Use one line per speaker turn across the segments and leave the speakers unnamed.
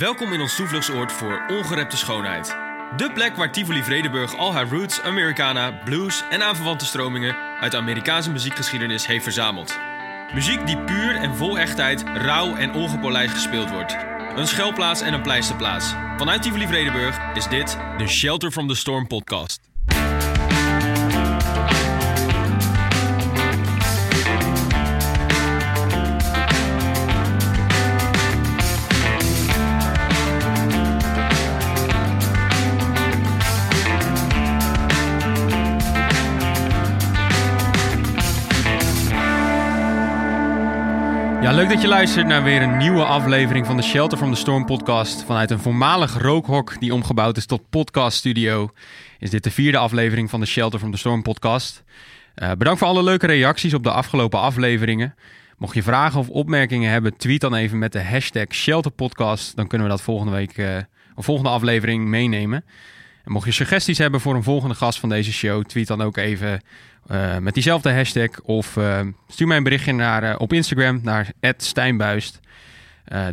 Welkom in ons toevluchtsoord voor ongerepte schoonheid. De plek waar Tivoli Vredenburg al haar roots, Americana, blues en aanverwante stromingen uit de Amerikaanse muziekgeschiedenis heeft verzameld. Muziek die puur en vol echtheid, rauw en ongepolijst gespeeld wordt. Een schuilplaats en een pleisterplaats. Vanuit Tivoli Vredenburg is dit de Shelter from the Storm podcast. Ja, leuk dat je luistert naar weer een nieuwe aflevering van de Shelter from the Storm podcast. Vanuit een voormalig rookhok die omgebouwd is tot podcaststudio, is dit de vierde aflevering van de Shelter from the Storm podcast. Uh, bedankt voor alle leuke reacties op de afgelopen afleveringen. Mocht je vragen of opmerkingen hebben, tweet dan even met de hashtag ShelterPodcast. Dan kunnen we dat volgende week, uh, of volgende aflevering meenemen. En mocht je suggesties hebben voor een volgende gast van deze show, tweet dan ook even uh, met diezelfde hashtag. Of uh, stuur mij een berichtje naar, uh, op Instagram naar Stijnbuist.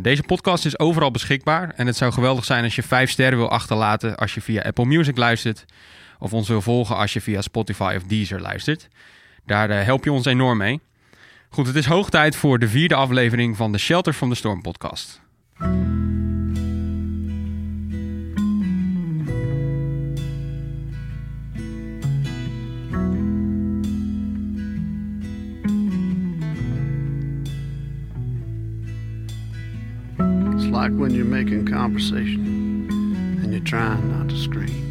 deze podcast is overal beschikbaar. En het zou geweldig zijn als je vijf sterren wil achterlaten als je via Apple Music luistert. Of ons wil volgen als je via Spotify of Deezer luistert. Daar help je ons enorm mee. Goed, het is hoog tijd voor de vierde aflevering van de Shelter from the Storm podcast.
Like when you're making conversation and you're trying not to scream.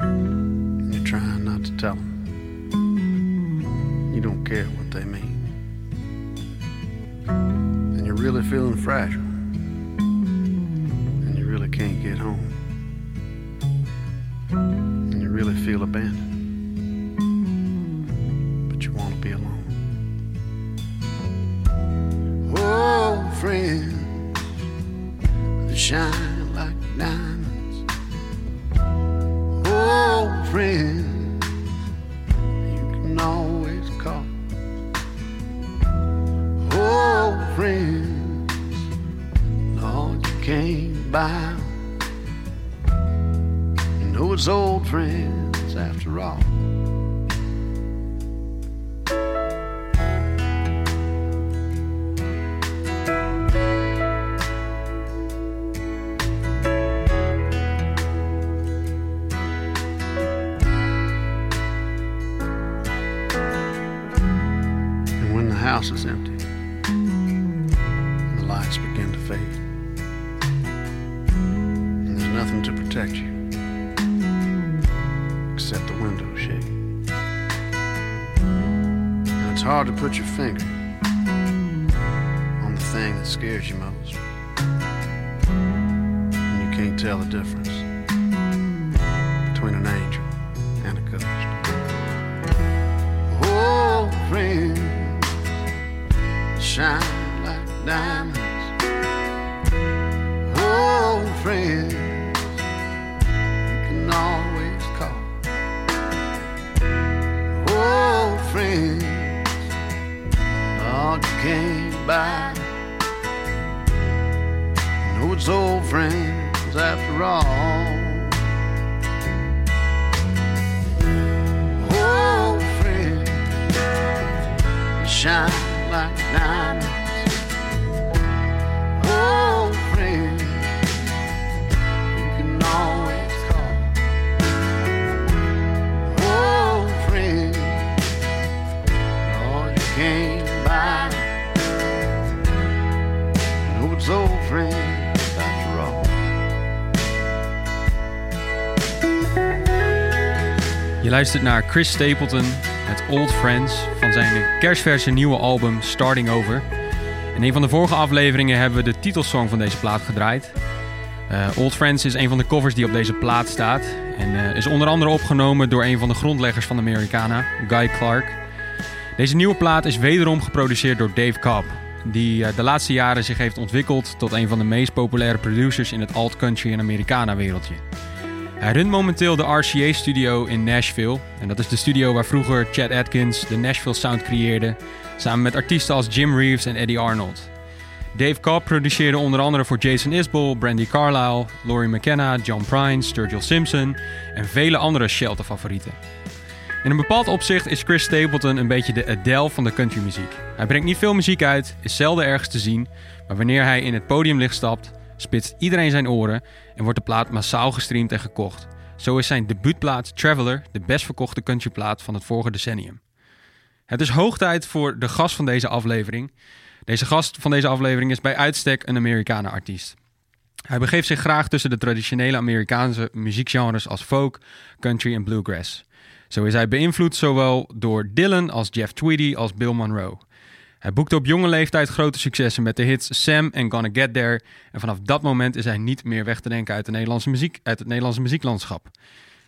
And you're trying not to tell them. You don't care what they mean. And you're really feeling fragile. And you really can't get home. And you really feel abandoned. Friends after all. Oh, friend, shine like diamonds.
Luistert naar Chris Stapleton met Old Friends van zijn kerstverse nieuwe album Starting Over. In een van de vorige afleveringen hebben we de titelsong van deze plaat gedraaid. Uh, Old Friends is een van de covers die op deze plaat staat. En uh, is onder andere opgenomen door een van de grondleggers van Americana, Guy Clark. Deze nieuwe plaat is wederom geproduceerd door Dave Cobb. Die uh, de laatste jaren zich heeft ontwikkeld tot een van de meest populaire producers in het alt-country en Americana wereldje. Hij runt momenteel de RCA Studio in Nashville. En dat is de studio waar vroeger Chad Atkins de Nashville Sound creëerde. Samen met artiesten als Jim Reeves en Eddie Arnold. Dave Cobb produceerde onder andere voor Jason Isbell, Brandy Carlisle, Laurie McKenna, John Prine, Sturgill Simpson en vele andere Shelter-favorieten. In een bepaald opzicht is Chris Stapleton een beetje de Adele van de countrymuziek. Hij brengt niet veel muziek uit, is zelden ergens te zien, maar wanneer hij in het podiumlicht stapt, spitst iedereen zijn oren en wordt de plaat massaal gestreamd en gekocht. Zo is zijn debuutplaat Traveler de best verkochte countryplaat van het vorige decennium. Het is hoog tijd voor de gast van deze aflevering. Deze gast van deze aflevering is bij uitstek een Amerikanen-artiest. Hij begeeft zich graag tussen de traditionele Amerikaanse muziekgenres als folk, country en bluegrass. Zo is hij beïnvloed zowel door Dylan als Jeff Tweedy als Bill Monroe. Hij boekte op jonge leeftijd grote successen met de hits Sam en Gonna Get There. En vanaf dat moment is hij niet meer weg te denken uit, de Nederlandse muziek, uit het Nederlandse muzieklandschap.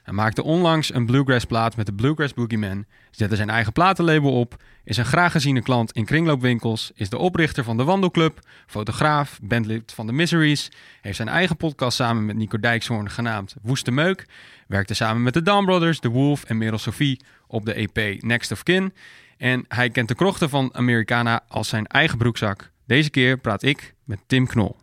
Hij maakte onlangs een bluegrass plaat met de Bluegrass Boogeyman, zette zijn eigen platenlabel op, is een graag geziene klant in kringloopwinkels, is de oprichter van de Wandelclub, fotograaf, bandlid van de Miseries, heeft zijn eigen podcast samen met Nico Dijkshoorn genaamd Woeste Meuk, werkte samen met de Down Brothers, The Wolf en Merel Sophie op de EP Next of Kin en hij kent de krochten van Americana als zijn eigen broekzak. Deze keer praat ik met Tim Knol.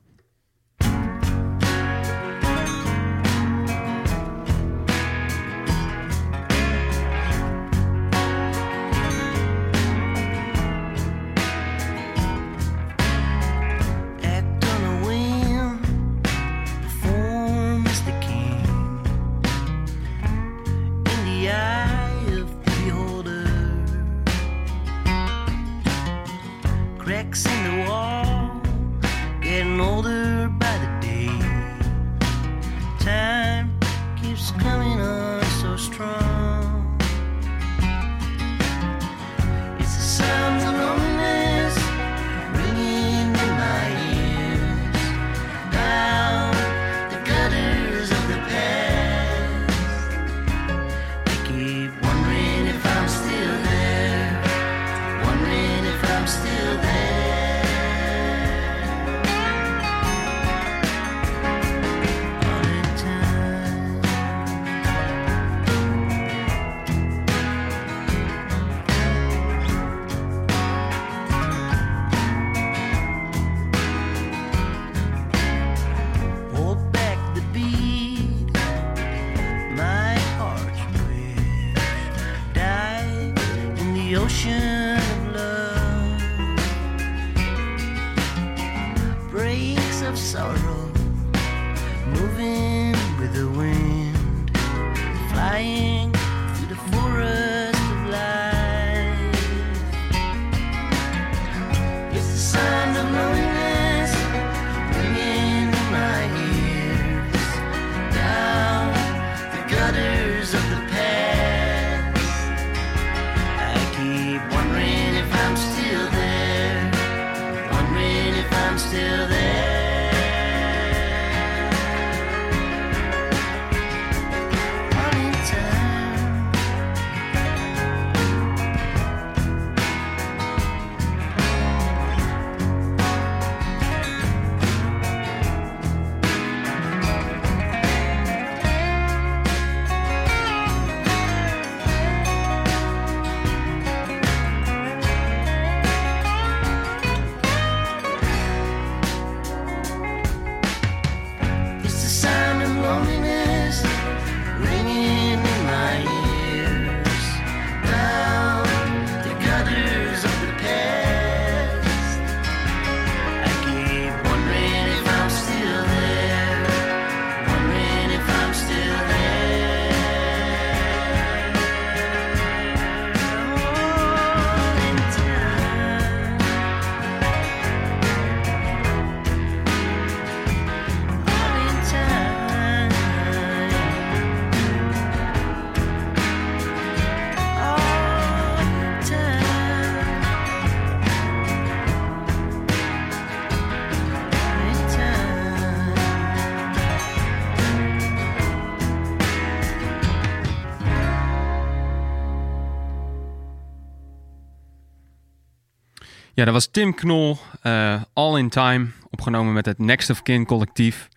Ja, dat was Tim Knol, eh, All in Time, opgenomen met het Next of Kin collectief.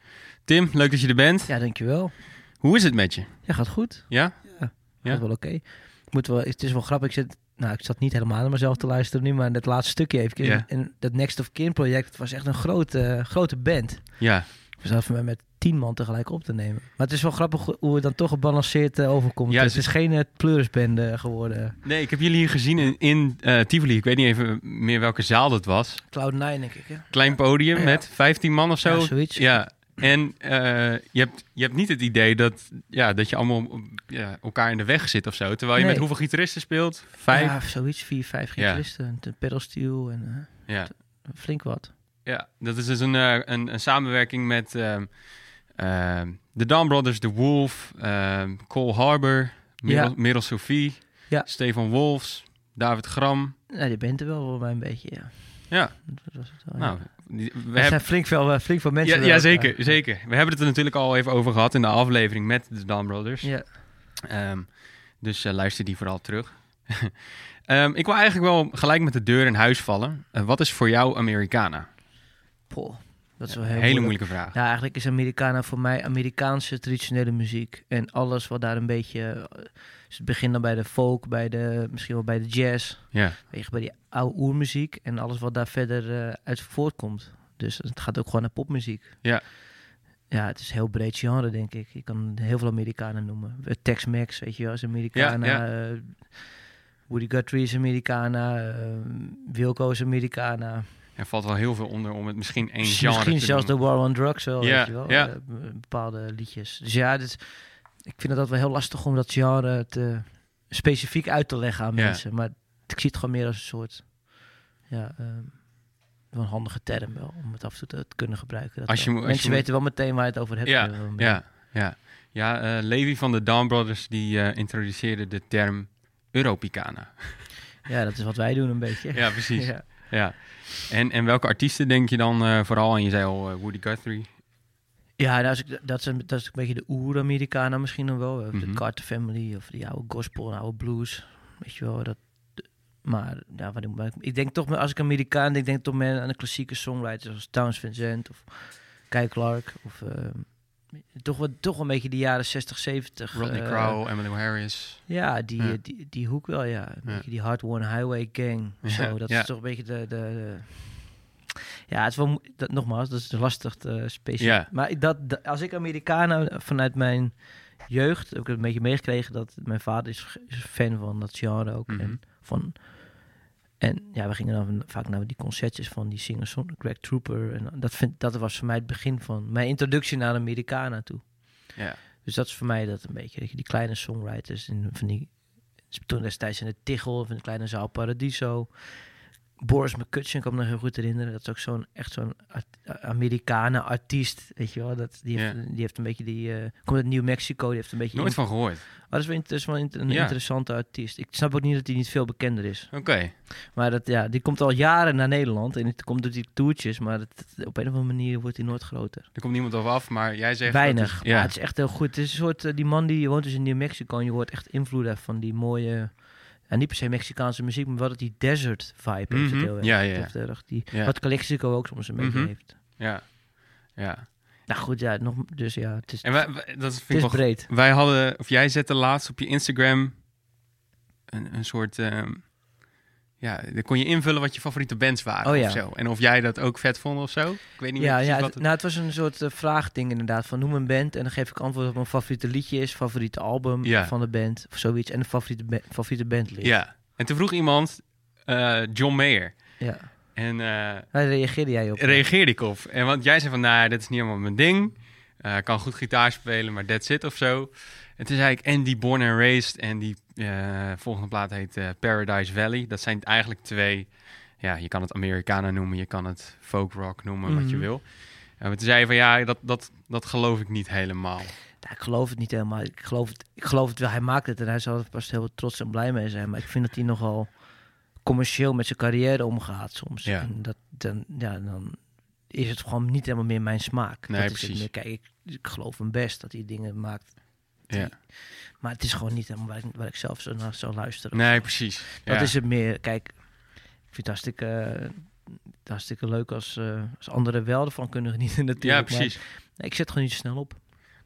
Tim, leuk dat je er bent.
Ja, dankjewel.
Hoe is het met je?
Ja, gaat goed.
Ja?
Gaat
Ja?
wel oké. Moet wel, het is wel grappig. Ik zit nou, ik zat niet helemaal naar mezelf te luisteren nu, maar het laatste stukje even.
Ja.
En dat Next of Kin project het was echt een grote, grote band.
Ja,
We zaten met tien man tegelijk op te nemen. Maar het is wel grappig hoe het dan toch gebalanceerd eh, overkomt.
Ja,
het is geen uh, pleurisbende geworden.
nee, ik heb jullie hier gezien in, in eh, Tivoli. Ik weet niet even meer welke zaal dat was.
Cloud9 denk ik, hè?
Klein podium
Ja.
met 15 man of zo.
Ja, zoiets.
Ja, en eh, je, hebt, je hebt niet het idee dat, ja, dat je allemaal ja, elkaar in de weg zit of zo. Terwijl je
Nee.
met hoeveel gitaristen speelt? Vijf?
Ja, zoiets. Vier, vijf
Ja.
gitaristen. Een pedalsteel en
Ja.
eh, flink wat.
Ja, dat is dus een, een, een samenwerking met ehm, de Dawn Brothers, The Wolf, ehm, Cole Harbor, Merel,
Ja.
Merel Sophie,
Ja.
Stefan Wolfs, David Gram.
Nou, die bent er wel voor mij een beetje, ja.
Ja,
Dat was het wel,
nou, we
Er
hebben...
zijn flink veel, eh, flink veel mensen.
Ja, ja zeker, zeker. We hebben het er natuurlijk al even over gehad in de aflevering met de Dawn Brothers.
Ja.
Ehm, dus eh, luister die vooral terug. Ehm, ik wil eigenlijk wel gelijk met de deur in huis vallen. Eh, wat is voor jou Americana?
Poh, dat is wel
Een
heel
hele
moeilijk.
moeilijke vraag.
Ja, eigenlijk is Americana voor mij Amerikaanse traditionele muziek. En alles wat daar een beetje... eh, Dus het begint dan bij de folk, bij de, misschien wel bij de jazz.
Ja,
bij die oude oermuziek. En alles wat daar verder eh, uit voortkomt. Dus het gaat ook gewoon naar popmuziek.
Ja.
Ja, het is een heel breed genre, denk ik. Je kan heel veel Amerikanen noemen. Eh, Tex-Mex, weet je wel, is.
Ja,
eh, Woody Guthrie is Americana. eh, Wilco is Americana.
Er valt wel heel veel onder om het misschien één
Misschien
genre te
zelfs de. War on Drugs wel,
Ja,
weet je wel.
ja.
eh, bepaalde liedjes. Dus ja, dit, ik vind altijd wel heel lastig om dat genre te, specifiek uit te leggen aan mensen. Maar ik zie het gewoon meer als een soort... Ja, ehm, een handige term wel, om het af en toe te, kunnen gebruiken. Dat
Als je als
mensen
je
weten wel meteen waar je het over hebt.
Ja,
eh.
Ja, ja. Ja, eh, Levi van de Dawn Brothers die eh, introduceerde de term Europicana.
ja, dat is wat wij doen een beetje.
Ja, precies.
Ja.
Ja. En, en welke artiesten denk je dan eh, vooral aan? Je zei al eh, Woody Guthrie.
Ja, als ik, dat, is een, dat is een beetje de oer-Americana misschien nog wel. Of
Mhm.
De Carter Family of die oude gospel, oude blues. Weet je wel, dat... Maar ja, wat ik, maar ik- denk toch, als ik Amerikaan denk, denk ik toch meer aan de klassieke songwriters zoals Towns Vincent of Kyle Clark. Of ehm, toch, wel, toch wel een beetje de jaren 60, 70.
Rodney
eh,
Crowell, Emily Harris.
Ja, die,
Ja.
eh, die, die hoek wel, ja. Een
Ja.
beetje die Hard One Highway Gang.
Ja,
Zo, dat is toch een beetje de... de, de- ja, het is wel... Dat, nogmaals, dat is lastig te specifiek.
Ja.
Maar dat, dat- als ik Amerikanen vanuit mijn jeugd... heb ik het een beetje meegekregen dat mijn vader is, is fan van dat genre ook.
Mhm.
En, van, en ja, we gingen dan vaak naar die concertjes van die singers, Greg Trooper. En dat, vind, dat was voor mij het begin van mijn introductie naar de Amerikanen toe.
Ja.
Dus dat is voor mij dat een beetje. Die kleine songwriters en van die. Toen destijds in de Tichel of in de kleine zaal Paradiso. Boris McCutcheon kan ik me nog heel goed herinneren. Dat is ook zo'n echt zo'n art- Amerikanen artiest, weet je wel. Dat, die, heeft, die heeft een beetje die... eh, komt uit New Mexico, die heeft een beetje...
Nooit van gehoord.
Oh, dat is wel, dat is wel een
Ja.
interessante artiest. Ik snap ook niet dat hij niet veel bekender is.
Oké.
Maar dat, ja, die komt al jaren naar Nederland. En het komt door die toertjes. Maar dat, op een of andere manier wordt hij nooit groter.
Er komt niemand over af, maar jij zegt...
Weinig.
Is-
Ja. het is echt heel goed. Het is een soort, eh, die man die woont dus in New Mexico en je hoort echt invloeden van die mooie, ja, niet per se Mexicaanse muziek, maar wel dat die desert vibe heeft
Mhm.
het heel erg.
Ja, ja,
heeft erg die,
Ja.
Wat Calexico ook soms een beetje
Mhm.
heeft.
ja. Ja.
Nou goed, ja, nog, dus ja, het is,
En wij, wij- dat vind
het
ik wel
breed.
Wij hadden, of jij zette laatst op je Instagram een, een soort, ehm, ja, dan kon je invullen wat je favoriete bands waren
Oh ja.
of zo. En of jij dat ook vet vond of zo. Ik weet niet meer
Ja,
precies
ja
wat
het, nou, het was een soort eh, vraagding inderdaad. Van noem een band en dan geef ik antwoord op mijn favoriete liedje is, favoriete album
Ja.
van de band of zoiets. En een favoriete, ba- favoriete bandlid.
Ja. En toen vroeg iemand eh, John Mayer.
ja.
En eh
Waar reageerde jij op?
reageerde ik op. En want jij zei van, nou, dat is niet helemaal mijn ding. Eh, kan goed gitaar spelen, maar that's it of zo. En toen zei ik, en die Born and Raised en die eh, volgende plaat heet eh, Paradise Valley. Dat zijn eigenlijk twee, ja, je kan het Americana noemen, je kan het folk rock noemen, wat je
Mhm.
wil. En toen zei je van, ja, dat, dat, dat geloof ik niet helemaal.
Ja, ik geloof het niet helemaal. Ik geloof het, ik geloof het wel. Hij maakt het en hij zal er pas heel trots en blij mee zijn. Maar ik vind dat hij nogal commercieel met zijn carrière omgaat soms.
Ja.
En dat, dan, ja, dan is het gewoon niet helemaal meer mijn smaak.
Nee,
dat is het
precies.
meer. Kijk, ik, ik geloof hem best dat hij dingen maakt. die-
Ja.
Maar het is gewoon niet helemaal waar ik, waar ik zelf zo naar zou luisteren.
Nee, precies.
Dat
Ja.
is het meer. Kijk, ik vind het hartstikke, hartstikke leuk als, eh, als anderen wel ervan kunnen genieten natuurlijk.
Ja,
maar
precies.
nee, ik zet gewoon niet zo snel op.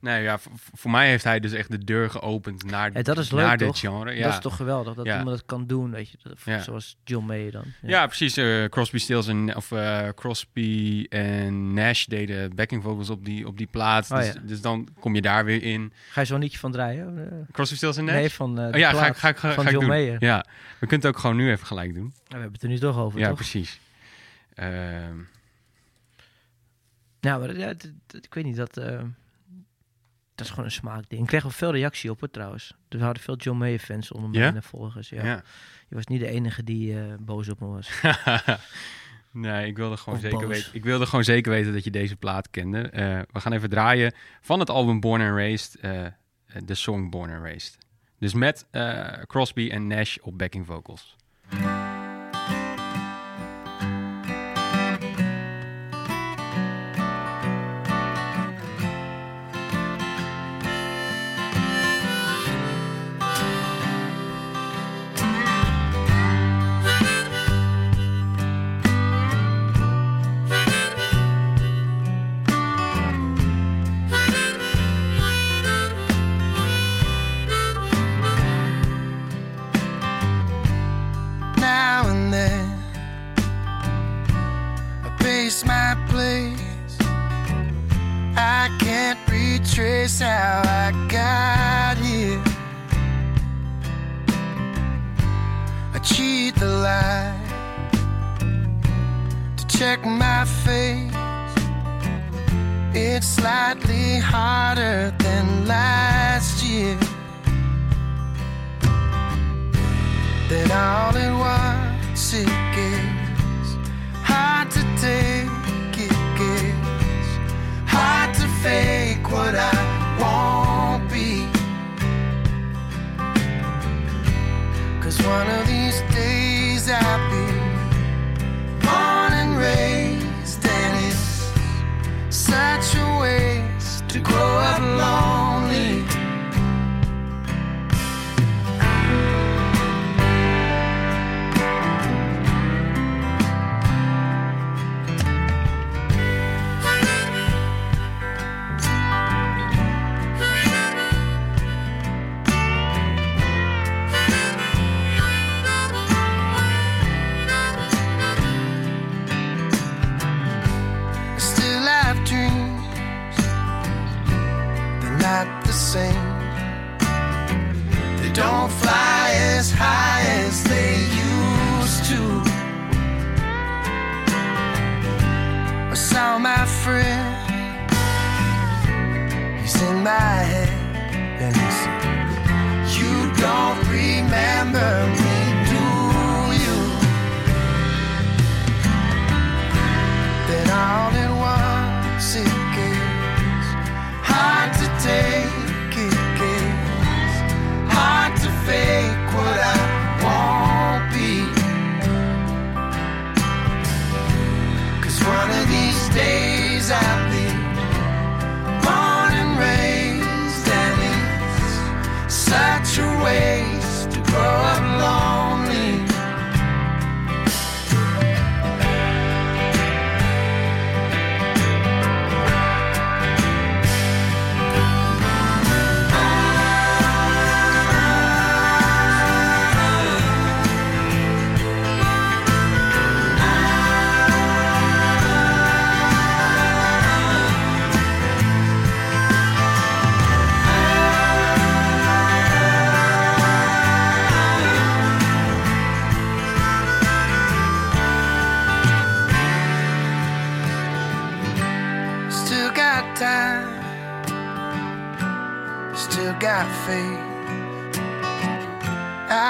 Nee, ja, voor mij heeft hij dus echt de deur geopend naar,
Ja, dat is
naar dit genre. Ja.
Dat is toch geweldig dat
Ja.
iemand dat kan doen, weet je. Dat-. Zoals John Mayer dan.
Ja, precies. eh, Crosby, Stills en of eh, Crosby en Nash deden backing vocals op die, op die plaat.
Oh,
dus, dus dan kom je daar weer in.
Ga je zo'n liedje van draaien? Eh,
Crosby, Stills en Nash?
Nee, van de
Oh, ja, ga, ik- ga, ik- ga,
van
ga ik
John
doen.
Mayer.
Ja, we kunnen het ook gewoon nu even gelijk doen.
We hebben het er nu toch over,
ja,
toch?
precies. Ehm,
Ja, maar ik weet niet, dat, dat is gewoon een smaakding. Ik kreeg wel veel reactie op het trouwens. Er hadden veel John Mayer fans onder
Ja?
mijn volgers. Ja.
ja.
Je was niet de enige die eh, boos op me was.
nee, ik wilde, gewoon
Of
zeker
boos.
weten, ik wilde gewoon zeker weten dat je deze plaat kende. Eh, we gaan even draaien van het album Born and Raised, eh, de song Born and Raised. Dus met Crosby en Nash op backing vocals.
Don't fly as high as they used to. I saw my friend. He's in my head, and he said, "You don't remember me,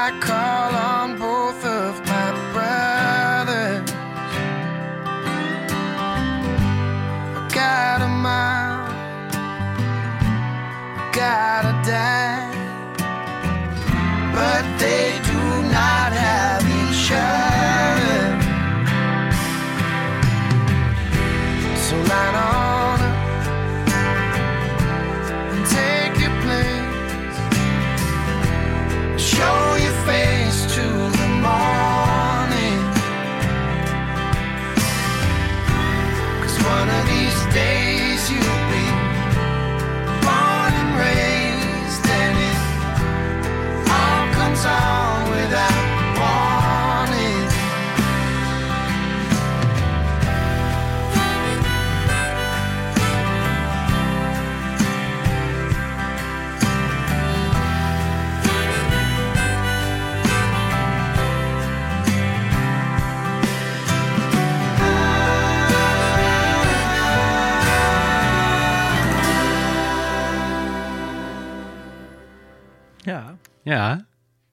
I call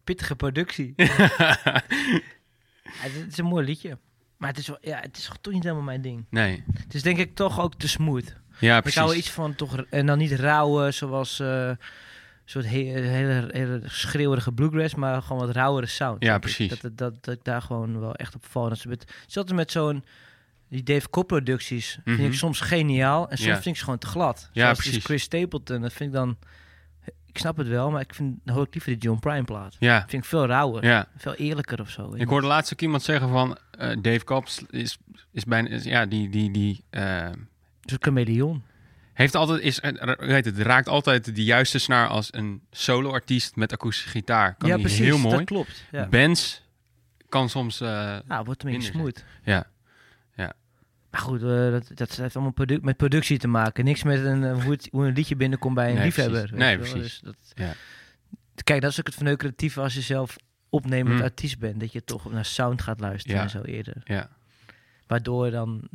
pittige productie. Ja, het is een mooi liedje. Maar het is, wel, ja, het is toch niet helemaal mijn ding.
Nee.
Het is denk ik toch ook te smooth.
Ja,
Ik
precies.
hou wel iets van toch... En dan niet rauwe, zoals... een soort he- hele, hele schreeuwerige bluegrass, maar gewoon wat rauwere sound.
Ja,
ik.
precies.
Dat, dat, dat, dat ik daar gewoon wel echt op val. Dat ze met, zelfs met zo'n... Die Dave Cobb producties vind
Mhm.
ik soms geniaal. En soms
Ja.
vind ik ze gewoon te glad.
Ja,
Zoals dus
precies.
Chris Stapleton, dat vind ik dan... Ik snap het wel, maar ik vind, dan hoor ik liever die John Prine plaat.
Ja.
vind ik veel rauwer.
Ja.
Veel eerlijker of zo.
Ik hoorde laatst ook iemand zeggen van... eh, Dave Cobbs is, is bijna... is- ja, die... die, die eh,
Zo'n chameleon.
heeft altijd... Is, eh, weet het, raakt altijd de juiste snaar als een solo-artiest met akoestische gitaar. Kan
ja,
die
precies.
heel mooi.
Dat klopt. Ja,
Bands kan soms... eh,
ja wordt een smooth.
ja.
Maar goed, eh, dat, dat heeft allemaal produ met productie te maken. Niks met een, eh, hoe, het, hoe een liedje binnenkomt bij een
Nee,
liefhebber.
precies. Nee, precies.
Dus dat,
Ja.
Kijk, dat is ook het verneukeratieve als je zelf opnemend
Hm.
artiest bent. Dat je toch naar sound gaat luisteren
Ja.
en zo eerder.
ja.
Waardoor dan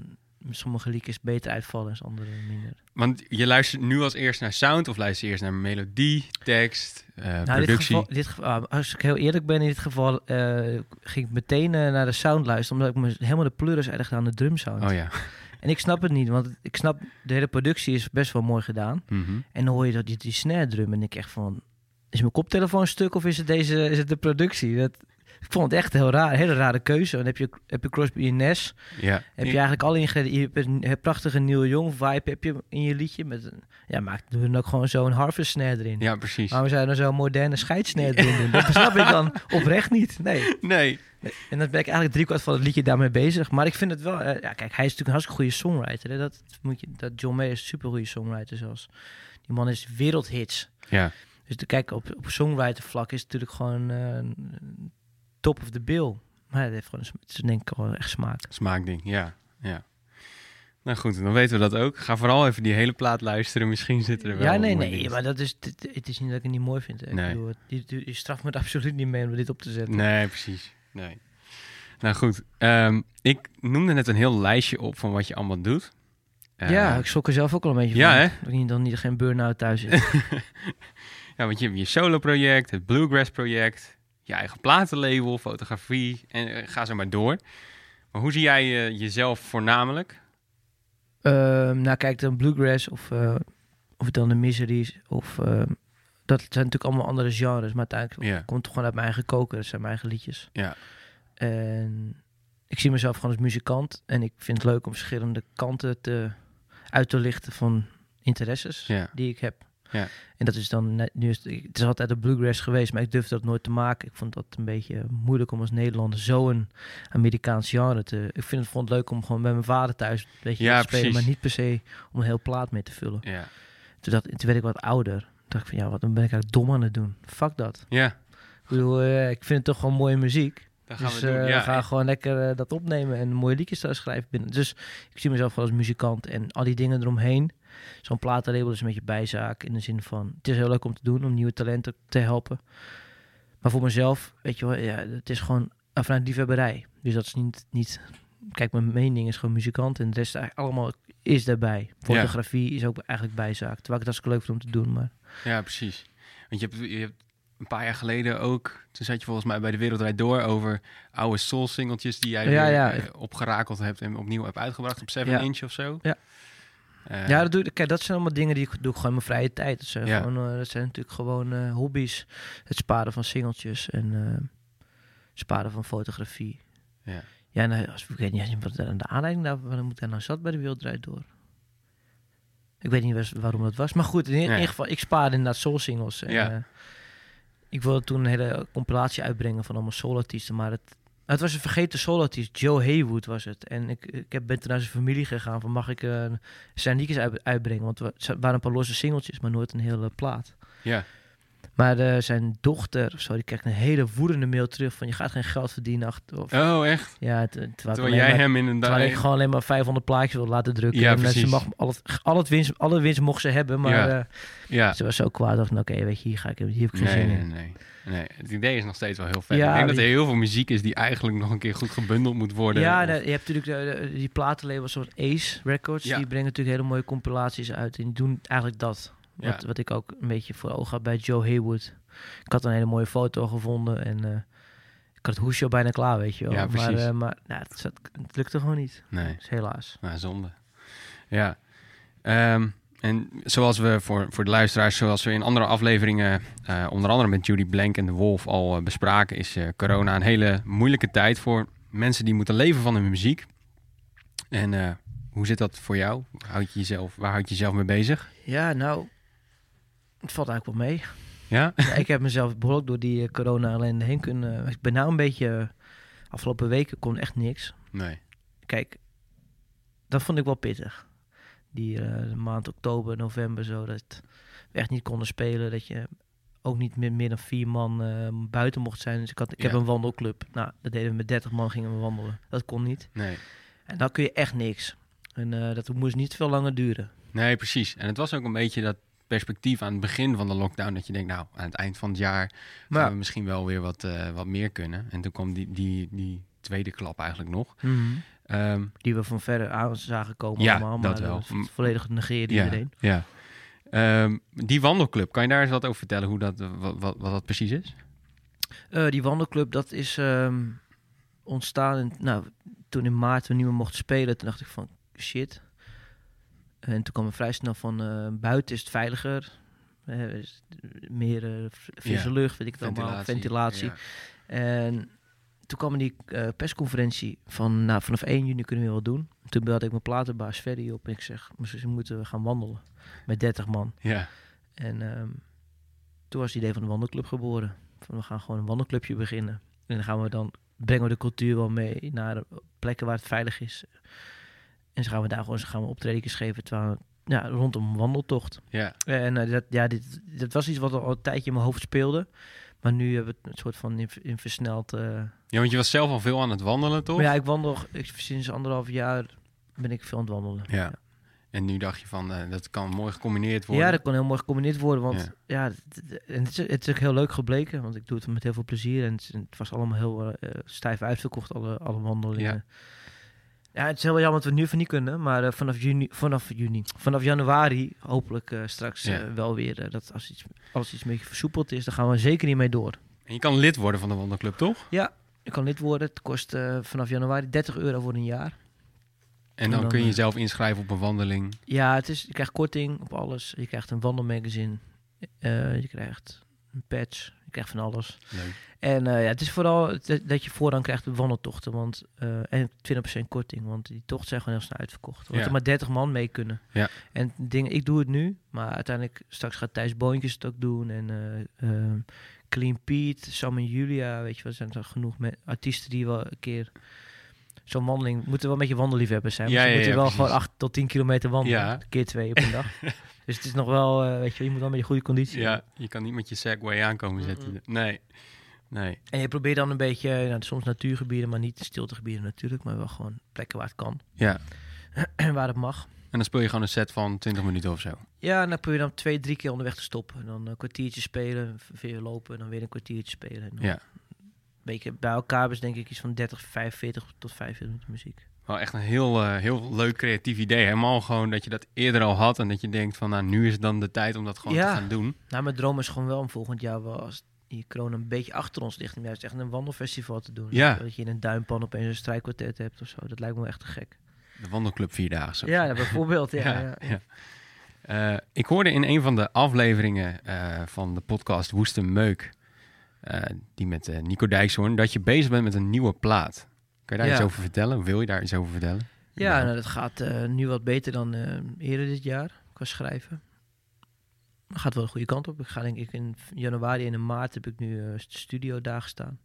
sommige liedjes beter uitvallen en andere minder.
Want je luistert nu als eerst naar sound of luister je eerst naar melodie, tekst,
Nou, in dit
productie?
geval, dit geval, ah, als ik heel eerlijk ben, in dit geval eh, ging ik meteen eh, naar de sound luisteren. Omdat ik me helemaal de pleuris erg aan de drumsound.
Oh ja.
En ik snap het niet, want ik snap, de hele productie is best wel mooi gedaan.
Mhm.
En dan hoor je dat die, die snare drum en ik echt van... Is mijn koptelefoon stuk of is het, deze, is het de productie? Dat, ik vond het echt heel raar, een hele rare keuze. Dan heb je, heb je Crosby en Nash.
Ja.
Heb je eigenlijk alle ingrediënten. Je hebt prachtige Neil Young vibe heb je in je liedje. Met een, ja, maak er dan ook gewoon zo'n harvest snare erin.
Ja, precies.
Waarom zou je dan zo'n moderne scheidssnare erin doen? Dat snap ik dan oprecht niet. Nee.
Nee.
En dan ben ik eigenlijk driekwart van het liedje daarmee bezig. Maar ik vind het wel... eh, ja, kijk, hij is natuurlijk een hartstikke goede songwriter. Hè? Dat, moet je, dat John Mayer is een super goede songwriter zelfs. Die man is wereldhits.
Ja.
Dus te kijken op, op songwriter vlak is natuurlijk gewoon eh, top of the bill. Maar het heeft gewoon, het is denk ik wel echt smaak.
Smaakding, ja. ja. Nou goed, dan weten we dat ook. Ga vooral even die hele plaat luisteren. Misschien zitten er wel
Ja, nee, nee,
dingen.
maar dat is, het, het is niet dat ik het niet mooi vind. hè. Ik
Nee.
bedoel, je, straft me er absoluut niet mee om dit op te zetten.
Nee, precies. Nee. Nou goed, ehm, ik noemde net een heel lijstje op van wat je allemaal doet. Eh,
ja, ik schrok er zelf ook al een beetje
Ja,
van.
hè?
Dat ik niet, dan niet geen burn-out thuis is.
ja, want je hebt je solo-project, het Bluegrass-project, je eigen platenlabel, fotografie en eh, ga zo maar door. Maar hoe zie jij eh, jezelf voornamelijk?
Ehm, nou, kijk, dan Bluegrass of, eh, of dan de Miseries of... ehm, dat zijn natuurlijk allemaal andere genres, maar uiteindelijk komt het gewoon uit mijn eigen koker. Dat zijn mijn eigen liedjes.
Ja.
En ik zie mezelf gewoon als muzikant. En ik vind het leuk om verschillende kanten te, uit te lichten van interesses die ik heb.
Ja.
En dat is dan, net- nu is het, het is altijd de bluegrass geweest, maar ik durfde dat nooit te maken. Ik vond dat een beetje moeilijk om als Nederlander zo'n Amerikaans genre te... Ik vind het, vond het leuk om gewoon bij mijn vader thuis een beetje
Ja,
te spelen,
precies.
maar niet per se om een heel plaat mee te vullen.
Ja.
Toen, dacht, toen werd ik wat ouder. Toen dacht ik van, ja, wat dan ben ik eigenlijk dom aan het doen. Fuck dat.
Ja,
Ik bedoel, eh, ik vind het toch gewoon mooie muziek.
dat gaan
dus
we doen.
eh,
ja,
we gaan gewoon lekker eh, dat opnemen en mooie liedjes daar schrijven binnen. Dus ik zie mezelf wel als muzikant en al die dingen eromheen. Zo'n platenlabel is een beetje bijzaak in de zin van... Het is heel leuk om te doen, om nieuwe talenten te helpen. Maar voor mezelf, weet je wel, ja, het is gewoon vanuit liefhebberij. Dus dat is niet, niet... Kijk, mijn mening is gewoon muzikant en de rest eigenlijk allemaal is daarbij. Fotografie is ook eigenlijk bijzaak. Terwijl ik het hartstikke leuk vind om te doen, maar...
Ja, precies. Want je hebt, je hebt een paar jaar geleden ook, toen zat je volgens mij bij de Wereldrijd Door over oude soul singeltjes die jij
Ja,
weer,
ja.
eh, opgerakeld hebt en opnieuw hebt uitgebracht op 7
Ja.
inch of zo.
Ja.
Eh,
Ja, dat, doe, ik- kijk, dat zijn allemaal dingen die ik doe gewoon in mijn vrije tijd. Dat zijn,
Ja.
gewoon, eh, dat zijn natuurlijk gewoon eh, hobby's. Het sparen van singeltjes en sparen van fotografie.
Ja.
Ja, nou, als, ik weet niet wat de aanleiding daarvan ik daar nou zat bij de Wereldrijd door. Ik weet niet waar- waarom dat was. Maar goed, in,
Ja.
ieder geval, ik spaarde inderdaad soul singles. En,
Ja.
ik wilde toen een hele compilatie uitbrengen van allemaal solo-artiesten. Maar het, het was een vergeten solo-artiest. Joe Haywood was het. En ik, ik heb, ben toen naar zijn familie gegaan van mag ik eh, zijn liedjes uit- uitbrengen. Want er waren een paar losse singeltjes, maar nooit een hele plaat.
ja.
Maar eh, zijn dochter of zo, die kreeg een hele woedende mail terug van je gaat geen geld verdienen. Achter, of,
Oh, echt?
ja, het, terwijl,
Terwijl jij
maar-
hem in een
terwijl ik gewoon alleen maar 500 plaatjes wil laten drukken.
Ja,
en, eh, ze
precies.
mag al het, al het winst, alle winst mocht ze hebben, maar
Ja.
eh,
Ja.
ze was zo kwaad. dacht ik, oké, weet je, hier, ga ik, hier heb ik geen
Nee,
zin
nee,
in.
nee, nee. Het idee is nog steeds wel heel vet.
Ja,
ik denk dat er heel veel muziek is die eigenlijk nog een keer goed gebundeld moet worden.
Ja,
Of-
je hebt natuurlijk de- die platenlabels zoals Ace Records. Die brengen natuurlijk hele mooie compilaties uit. En die doen eigenlijk dat.
Ja.
Wat, wat ik ook een beetje voor ogen had bij Joe Haywood. Ik had een hele mooie foto gevonden en eh, ik had het hoesje al bijna klaar, weet je wel.
Ja,
maar eh, maar nou, het, zat- het lukte gewoon niet.
Nee.
Dus helaas.
Nou, zonde. Ja. Ehm, en zoals we voor, voor de luisteraars, zoals we in andere afleveringen, eh, onder andere met Judy Blank en de Wolf al bespraken, is corona een hele moeilijke tijd voor mensen die moeten leven van hun muziek. En hoe zit dat voor jou? Houd je jezelf, waar houd je jezelf mee bezig?
Ja, nou, het valt eigenlijk wel mee.
Ja?
Ja, ik heb mezelf behoorlijk door die eh, corona ellende heen kunnen... Ik ben nou een beetje... afgelopen weken kon echt niks.
Nee.
Kijk, dat vond ik wel pittig. Die eh, maand oktober, november zo, dat we echt niet konden spelen. Dat je ook niet met meer dan vier man eh, buiten mocht zijn. Dus ik, had, ik heb een wandelclub. Nou, dat deden we met 30 man, gingen we wandelen. Dat kon niet.
Nee.
En dan kun je echt niks. En dat moest niet veel langer duren.
Nee, precies. En het was ook een beetje dat perspectief aan het begin van de lockdown. Dat je denkt, nou, aan het eind van het jaar gaan we misschien wel weer wat, eh, wat meer kunnen. En toen kwam die, die, die tweede klap eigenlijk nog.
Mhm.
Ehm,
die we van verre aan zagen komen
Ja,
allemaal. Maar
dat wel.
volledig negeerde
ja,
iedereen.
ja. Ehm, die wandelclub, kan je daar eens wat over vertellen hoe dat, wat, wat, wat dat precies is?
Eh, die wandelclub, dat is ehm, ontstaan. In, nou, toen in maart we niet meer mochten spelen, toen dacht ik van shit. En toen kwam er vrij snel van eh, buiten is het veiliger. Eh, meer f- frisse
Ja,
lucht, weet ik het allemaal, ventilatie.
Ja.
En toen kwam die persconferentie van nou, vanaf 1 juni kunnen we wel doen. Toen belde ik mijn platenbaas Ferry op en ik zeg, misschien moeten we gaan wandelen met 30 man.
Ja.
En ehm, toen was het idee van de wandelclub geboren. Van, we gaan gewoon een wandelclubje beginnen. En dan gaan we dan brengen we de cultuur wel mee naar plekken waar het veilig is. En zo gaan we daar gewoon gaan we optredens geven terwijl, ja, rondom een wandeltocht.
Ja.
En eh, dat, ja, dit, dat was iets wat al een tijdje in mijn hoofd speelde. Maar nu hebben we het een soort van in, in versneld. eh,
ja, want je was zelf al veel aan het wandelen, toch?
Maar ja, ik wandel ik, sinds anderhalf jaar ben ik veel aan het wandelen.
Ja. En nu dacht je van, eh, dat kan mooi gecombineerd worden.
Ja, dat kon heel mooi gecombineerd worden. Want
Ja.
ja, het, het- en het, is, het is ook heel leuk gebleken. Want ik doe het met heel veel plezier. En het, het was allemaal heel stijf uitverkocht, alle, alle wandelingen. Ja. Het is heel jammer dat we het nu even niet kunnen. Maar eh, vanaf, juni, vanaf juni, vanaf januari hopelijk eh, straks
Ja.
eh, wel weer. dat als iets, als iets een beetje versoepeld is, dan gaan we zeker niet mee door.
En je kan lid worden van de wandelclub, toch?
Ja, je kan lid worden. Het kost vanaf januari 30 euro voor een jaar.
En dan,
dan,
kun je jezelf inschrijven op een wandeling.
Ja, het is, je krijgt korting op alles. Je krijgt een wandelmagazine. Je krijgt een patch. Je krijgt van alles.
Leuk.
En eh, ja, het is vooral dat, je voorrang krijgt op wandeltochten. Want, eh, en 20% korting. Want die tochten zijn gewoon heel snel uitverkocht. Want
Ja.
er maar 30 man mee kunnen.
Ja.
En het ding, ik doe het nu. Maar uiteindelijk straks gaat Thijs Boontjes het ook doen. En eh, eh, Clean Pete, Sam en Julia. Weet je wel, er zijn er genoeg met artiesten die wel een keer... Zo'n wandeling moeten wel een beetje wandelliefhebbers zijn.
Ja,
Ja, wel
precies.
gewoon 8 tot 10 kilometer wandelen. Keer twee op een dag. dus het is nog wel, eh, weet je, je moet wel met je goede conditie.
Ja, je kan niet met je Segway aankomen zetten. Nee. Nee.
En je probeert dan een beetje, nou, soms natuurgebieden, maar niet stiltegebieden natuurlijk, maar wel gewoon plekken waar het kan
Ja.
en waar het mag.
En dan speel je gewoon een set van 20 minuten of zo.
Ja, en dan probeer je dan twee, drie keer onderweg te stoppen. En dan een kwartiertje spelen, weer lopen en dan weer een kwartiertje spelen. En dan
Ja.
Een beetje bij elkaar is denk ik iets van 30, 45 tot 45 minuten muziek.
Wel echt een heel, eh, heel leuk creatief idee. Helemaal gewoon dat je dat eerder al had en dat je denkt van nou nu is het dan de tijd om dat gewoon
Ja.
te gaan doen.
Nou, mijn droom is gewoon wel om volgend jaar wel, als die corona een beetje achter ons ligt, om juist echt een wandelfestival te doen.
Ja.
Dat je in een duimpan opeens een strijkkwartet hebt of zo. Dat lijkt me echt te gek.
De wandelclub vierdaagse.
Ja, ja, bijvoorbeeld. Ja,
Ja. Eh, ik hoorde in een van de afleveringen eh, van de podcast Woeste Meuk, die met Nico Dijkshoorn, dat je bezig bent met een nieuwe plaat. Kan je daar iets over vertellen? Wil je daar iets over vertellen?
Ja, nou, dat gaat eh, nu wat beter dan eh, eerder dit jaar qua schrijven. Dat gaat wel de goede kant op. Ik ga denk ik in januari en in maart heb ik nu eh studio dagen staan.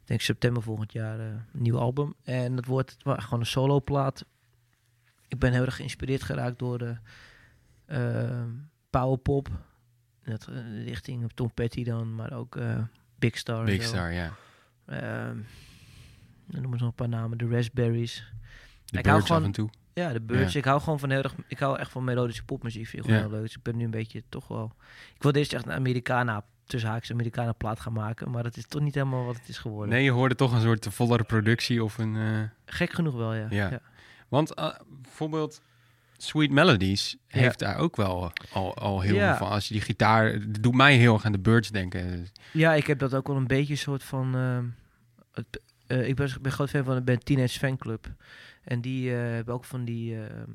Ik denk september volgend jaar een nieuw album. En dat wordt gewoon een solo plaat. Ik ben heel erg geïnspireerd geraakt door de eh, powerpop. Dat, richting Tom Petty dan, maar ook Big Star.
Big. Star, ja.
Ehm, dan noemen ze nog een paar namen. De Raspberries.
De
Ik hou gewoon-
af en toe.
Ja, de Birds.
Ja.
Ik hou gewoon van heel erg. Ik hou echt van melodische popmuziek. Vind ik gewoon
Ja.
heel leuk. Dus ik ben nu een beetje toch wel. Ik wilde eerst echt een Americana tussen haakjes Americana plaat gaan maken, maar dat is toch niet helemaal wat het is geworden.
Nee, je hoorde toch een soort vollere productie of een... eh,
Gek genoeg wel, ja.
Ja.
ja.
Want eh, bijvoorbeeld, Sweet Melodies
Ja.
heeft daar ook wel al, al heel veel van. Als je die gitaar... Doet mij heel erg aan de Birds denken.
Ja, ik heb dat ook wel een beetje een soort van... ehm, het, eh, ik ben, ben groot fan van de band Teenage Fanclub. En die eh, hebben ook van die... ehm,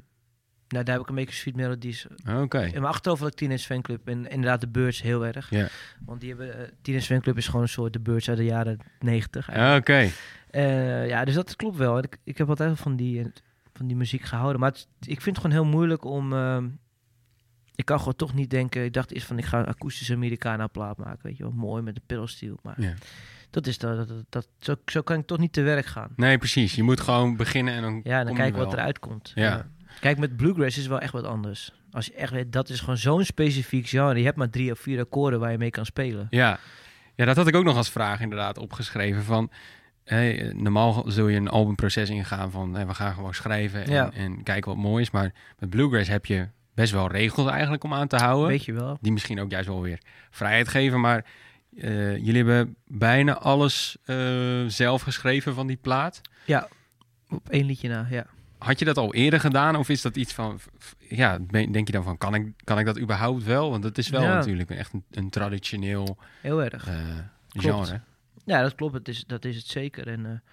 nou, daar heb ik een beetje Sweet Melodies.
Oké.
In mijn achterhoofd had ik Teenage Fanclub. En inderdaad de Birds heel erg.
Ja.
Want die hebben... eh, Teenage Fanclub is gewoon een soort de Birds uit de jaren 90.
Oké.
Eh, ja, dus dat klopt wel. Ik, ik heb altijd van die, van die muziek gehouden. Maar het- ik vind het gewoon heel moeilijk om... ehm, ik kan gewoon toch niet denken... Ik dacht eerst van, ik ga een akoestische Americana plaat maken. Weet je wel, mooi met een pedalsteel. Maar
Ja.
Dat is dat, dat, zo, zo kan ik toch niet te werk gaan.
Nee, precies. Je moet gewoon beginnen en dan
Ja, en dan
kom
kijk
je
ik wat eruit komt.
Ja.
Kijk, met bluegrass is wel echt wat anders. Als je echt weet, dat is gewoon zo'n specifiek genre. Je hebt maar drie of vier akkoorden waar je mee kan spelen.
Ja. ja, dat had ik ook nog als vraag inderdaad opgeschreven. Van, hey, normaal zul je een albumproces ingaan van hey, we gaan gewoon schrijven en,
Ja.
en kijken wat mooi is. Maar met Bluegrass heb je best wel regels eigenlijk om aan te houden.
Weet je wel.
Die misschien ook juist wel weer vrijheid geven. Maar eh, jullie hebben bijna alles eh, zelf geschreven van die plaat.
Ja, op één liedje na, ja.
Had je dat al eerder gedaan? Of is dat iets van, ja, denk je dan van, kan ik, kan ik dat überhaupt wel? Want het is wel
Ja.
natuurlijk echt een, een traditioneel
Heel erg.
eh, genre.
Ja, dat klopt. Het is, dat is het zeker. En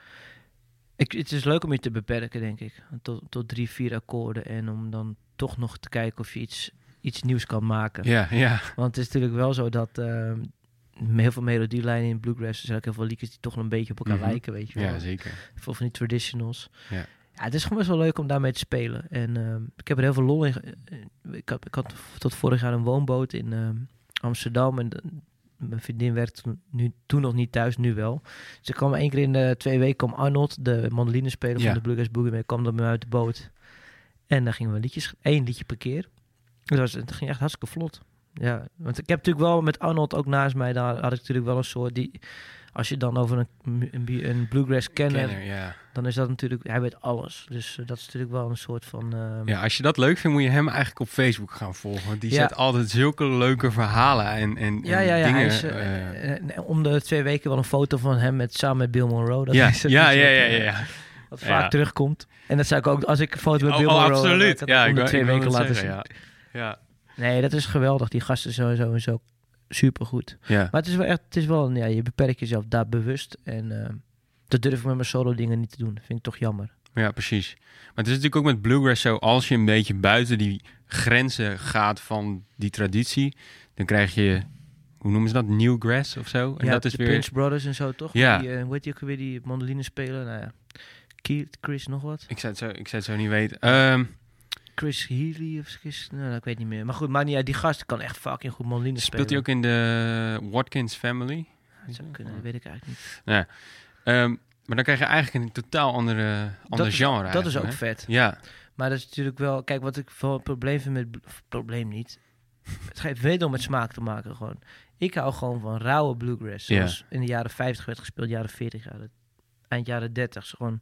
ik, het is leuk om je te beperken, denk ik. Tot, tot drie, vier akkoorden. En om dan toch nog te kijken of je iets, iets nieuws kan maken.
Ja, ja,
Want het is natuurlijk wel zo dat eh, heel veel melodielijnen in bluegrass... er zijn ook heel veel liedjes die toch een beetje op elkaar
Mhm.
lijken, weet je wel.
ja, zeker.
Veel van die traditionals.
Ja.
Ja, het is gewoon best wel leuk om daarmee te spelen. En ehm, ik heb er heel veel lol in. eh, Ik had, ik had tot vorig jaar een woonboot in ehm, Amsterdam. En de- mijn vriendin werkte toen- nu, toen nog niet thuis, nu wel. Dus ik kwam één keer in de twee weken kwam Arnold, de mandolinespeler
Ja.
van de Bluegrass Boogie, mee, kwam dan mij uit de boot. En dan gingen we liedjes, één liedje per keer. Dat, was, het ging echt hartstikke vlot. Ja, want ik heb natuurlijk wel met Arnold ook naast mij, daar had ik natuurlijk wel een soort die... Als je dan over een, een, een bluegrass kenner,
Kenner, ja.
dan is dat natuurlijk, hij weet alles. Dus eh, dat is natuurlijk wel een soort van. ehm,
ja, als je dat leuk vindt, moet je hem eigenlijk op Facebook gaan volgen. Want die
Ja.
zet altijd zulke leuke verhalen en, en,
ja, ja, ja.
dingen.
is, eh,
eh,
om de twee weken wel een foto van hem met, samen met Bill Monroe. Dat
ja,
is
ja, ja, ja, ja, ja.
Wat vaak terugkomt. En dat zou ik ook, als ik een foto met
Oh,
Bill
oh,
Monroe...
absoluut. Ja,
om
ik
de twee weken laten zien.
Ja.
Nee, dat is geweldig. Die gasten zijn sowieso supergoed.
Ja.
Maar het is wel echt, het is wel, ja, je beperkt jezelf daar bewust. En eh, dat durf ik met mijn solo dingen niet te doen. Vind ik toch jammer.
Ja, precies. Maar het is natuurlijk ook met bluegrass zo, als je een beetje buiten die grenzen gaat van die traditie, dan krijg je, hoe noemen ze dat, newgrass of zo? En
ja,
dat is
de
weer,
Prince Brothers en zo, toch?
Ja.
Die, eh, hoe heet die ook weer, die mandoline spelen? Nou ja, Keith, Chris nog wat?
ik zou het zo, ik zou het zo niet weten. Ehm,
Chris Healy of Chris... Nou, ik weet niet meer. Maar goed, maar niet uit. Die gast kan echt fucking goed mandoline spelen.
speelt hij ook in de Watkins Family?
Dat zou kunnen, dat weet ik eigenlijk niet.
Ehm, maar dan krijg je eigenlijk een totaal andere, ander
dat,
genre.
is, dat is ook vet.
Ja,
Maar dat is natuurlijk wel... Kijk, wat ik het probleem vind met... Probleem niet. Het heeft wederom met smaak te maken gewoon. Ik hou gewoon van rauwe bluegrass. Zoals in de jaren 50 werd gespeeld, jaren 40, jaren, eind jaren 30. Zo Gewoon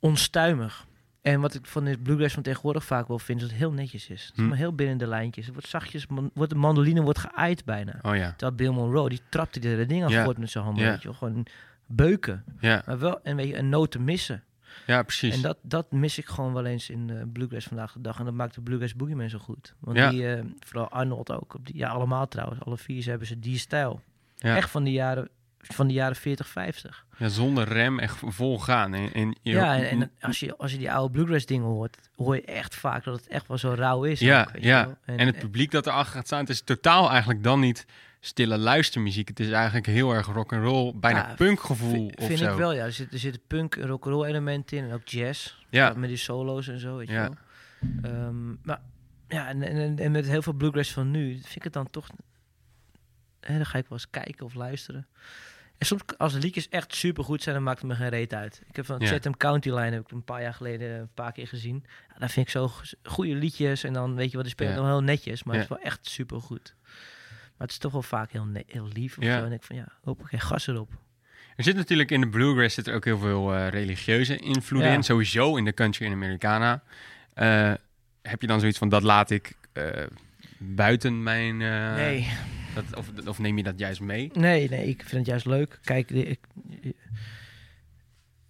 onstuimig. En wat ik van de bluegrass van tegenwoordig vaak wel vind, is dat het heel netjes is. Het is
Hm.
maar heel binnen de lijntjes. Het wordt zachtjes, man, wordt de mandoline wordt geaaid bijna.
oh ja.
Terwijl Bill Monroe, die trapte die hele ding af
Ja.
voort met zijn handen,
Ja.
weet je. Gewoon beuken.
Ja,
Maar wel een, beetje een noot te missen.
ja precies.
En dat, dat mis ik gewoon wel eens in eh, Bluegrass vandaag de dag. En dat maakt de Bluegrass Boogeyman zo goed. Want
Ja.
die, eh, vooral Arnold ook. Op die, ja, allemaal trouwens. Alle vier ze hebben ze die stijl.
Ja.
Echt van de jaren, van de jaren 40, 50.
ja, zonder rem, echt vol gaan. En, en, je-
Ja, en, en als, je, als je die oude Bluegrass dingen hoort, hoor je echt vaak dat het echt wel zo rauw is.
Ja,
ook, weet je
ja.
wel.
En, het publiek dat erachter gaat staan, het is totaal eigenlijk dan niet stille luistermuziek. Het is eigenlijk heel erg rock and roll, bijna
Ja,
punkgevoel of
vind
zo.
ik wel, ja. Er zitten er zitten punk en rock'n'roll elementen in. En ook jazz.
Ja.
Met die solo's en zo, weet je
Ja.
wel. Ehm, maar ja, en, en, en met heel veel bluegrass van nu, vind ik het dan toch... Hè, dan ga ik wel eens kijken of luisteren. En soms, als de liedjes echt super goed zijn, dan maakt het me geen reet uit. Ik heb van
Ja.
Chatham County Line heb ik een paar jaar geleden een paar keer gezien. Ja, dat vind ik zo goede liedjes. En dan weet je wat, die spelen
Ja.
nog heel netjes, maar het is wel echt super goed. Maar het is toch wel vaak heel, heel lief of
Ja.
zo. En ik van ja, hoop geen gas erop.
Er zit natuurlijk in de bluegrass zit er ook heel veel eh, religieuze invloed
Ja.
in. Sowieso in de country en Americana. Eh, heb je dan zoiets van, dat laat ik eh, buiten mijn...
nee.
Dat, of, neem je dat juist mee?
Nee, nee, ik vind het juist leuk. Kijk, ik,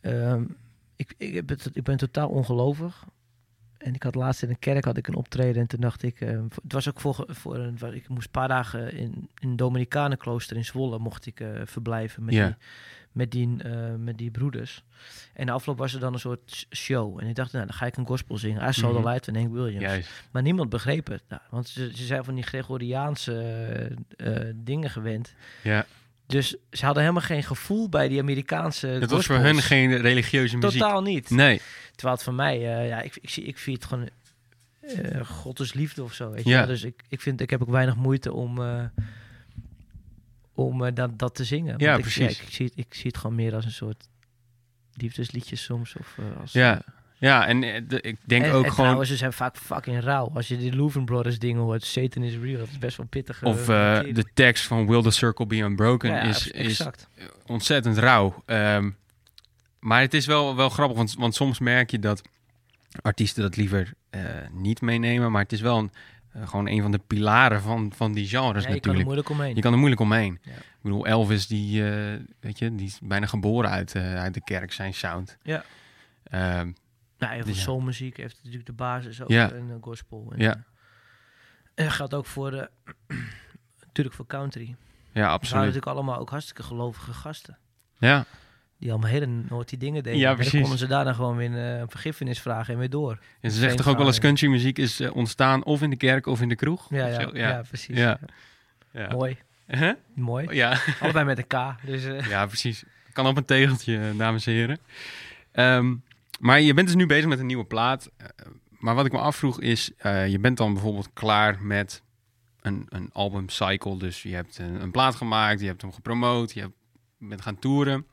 ehm, ik, ik, ben, ik ben totaal ongelovig. En ik had laatst in een kerk had ik een optreden en toen dacht ik, eh, het was ook voor, voor een, waar ik moest een paar dagen in, in een Dominicanenklooster in Zwolle mocht ik eh, verblijven met,
Ja.
die, met, die, eh, met die broeders. En de afloop was er dan een soort show. En ik dacht, nou, dan ga ik een gospel zingen. I Saw
Mhm.
the Light van Hank Williams.
Juist.
Maar niemand begreep het. Nou, want ze, ze zijn van die Gregoriaanse eh, dingen gewend.
Ja.
Dus ze hadden helemaal geen gevoel bij die Amerikaanse
Het was voor hun geen religieuze muziek.
Totaal niet.
Nee.
Terwijl het voor mij, eh, ja, ik, ik, zie, ik vind het gewoon eh God is liefde of zo. Weet
Ja.
Dus ik, ik vind, ik heb ook weinig moeite om, eh, om dat, dat te zingen.
Ja,
Want ik,
precies.
ik, zie het, ik zie het gewoon meer als een soort liefdesliedje soms. Of, als,
Ja. Ja, en eh, de- ik denk
en,
ook
en
gewoon...
trouwens, ze zijn vaak fucking rauw. Als je die Louvren Brothers dingen hoort, Satan is real. Dat is best wel pittig.
Of eh, de tekst van Will the Circle Be Unbroken
ja,
is, is ontzettend rauw. Ehm, maar het is wel, wel grappig, want, want soms merk je dat artiesten dat liever eh, niet meenemen. Maar het is wel een, gewoon een van de pilaren van, van die genres
Ja, je kan er
natuurlijk.
moeilijk omheen.
Je kan er moeilijk omheen.
Ja.
Ik bedoel, Elvis, die, weet je, die is bijna geboren uit, uit de kerk, zijn sound.
Ja.
Ehm,
Nou, heel veel
Ja.
soulmuziek heeft natuurlijk de basis ook
Ja.
in de gospel. En,
Ja.
eh, En dat geldt ook voor, de, natuurlijk voor country.
ja,
We waren
absoluut.
natuurlijk allemaal ook hartstikke gelovige gasten.
Ja,
Die allemaal hele naughty dingen deden.
Ja,
En dan
precies.
konden ze daarna gewoon weer een eh, vergiffenis vragen en weer door.
en ze zegt toch ook wel eens
verhaal.
countrymuziek is eh, ontstaan of in de kerk of in de kroeg?
Ja, ja, ja. precies.
Ja.
Ja.
Ja.
Mooi,
Huh?
mooi.
Ja.
Allebei met een K. Dus, eh,
Ja, precies. Kan op een tegeltje, eh, dames en heren. Ehm, maar je bent dus nu bezig met een nieuwe plaat. Eh, maar wat ik me afvroeg is, eh, je bent dan bijvoorbeeld klaar met een, een albumcycle. Dus je hebt een, een plaat gemaakt, je hebt hem gepromoot, je hebt, bent gaan toeren.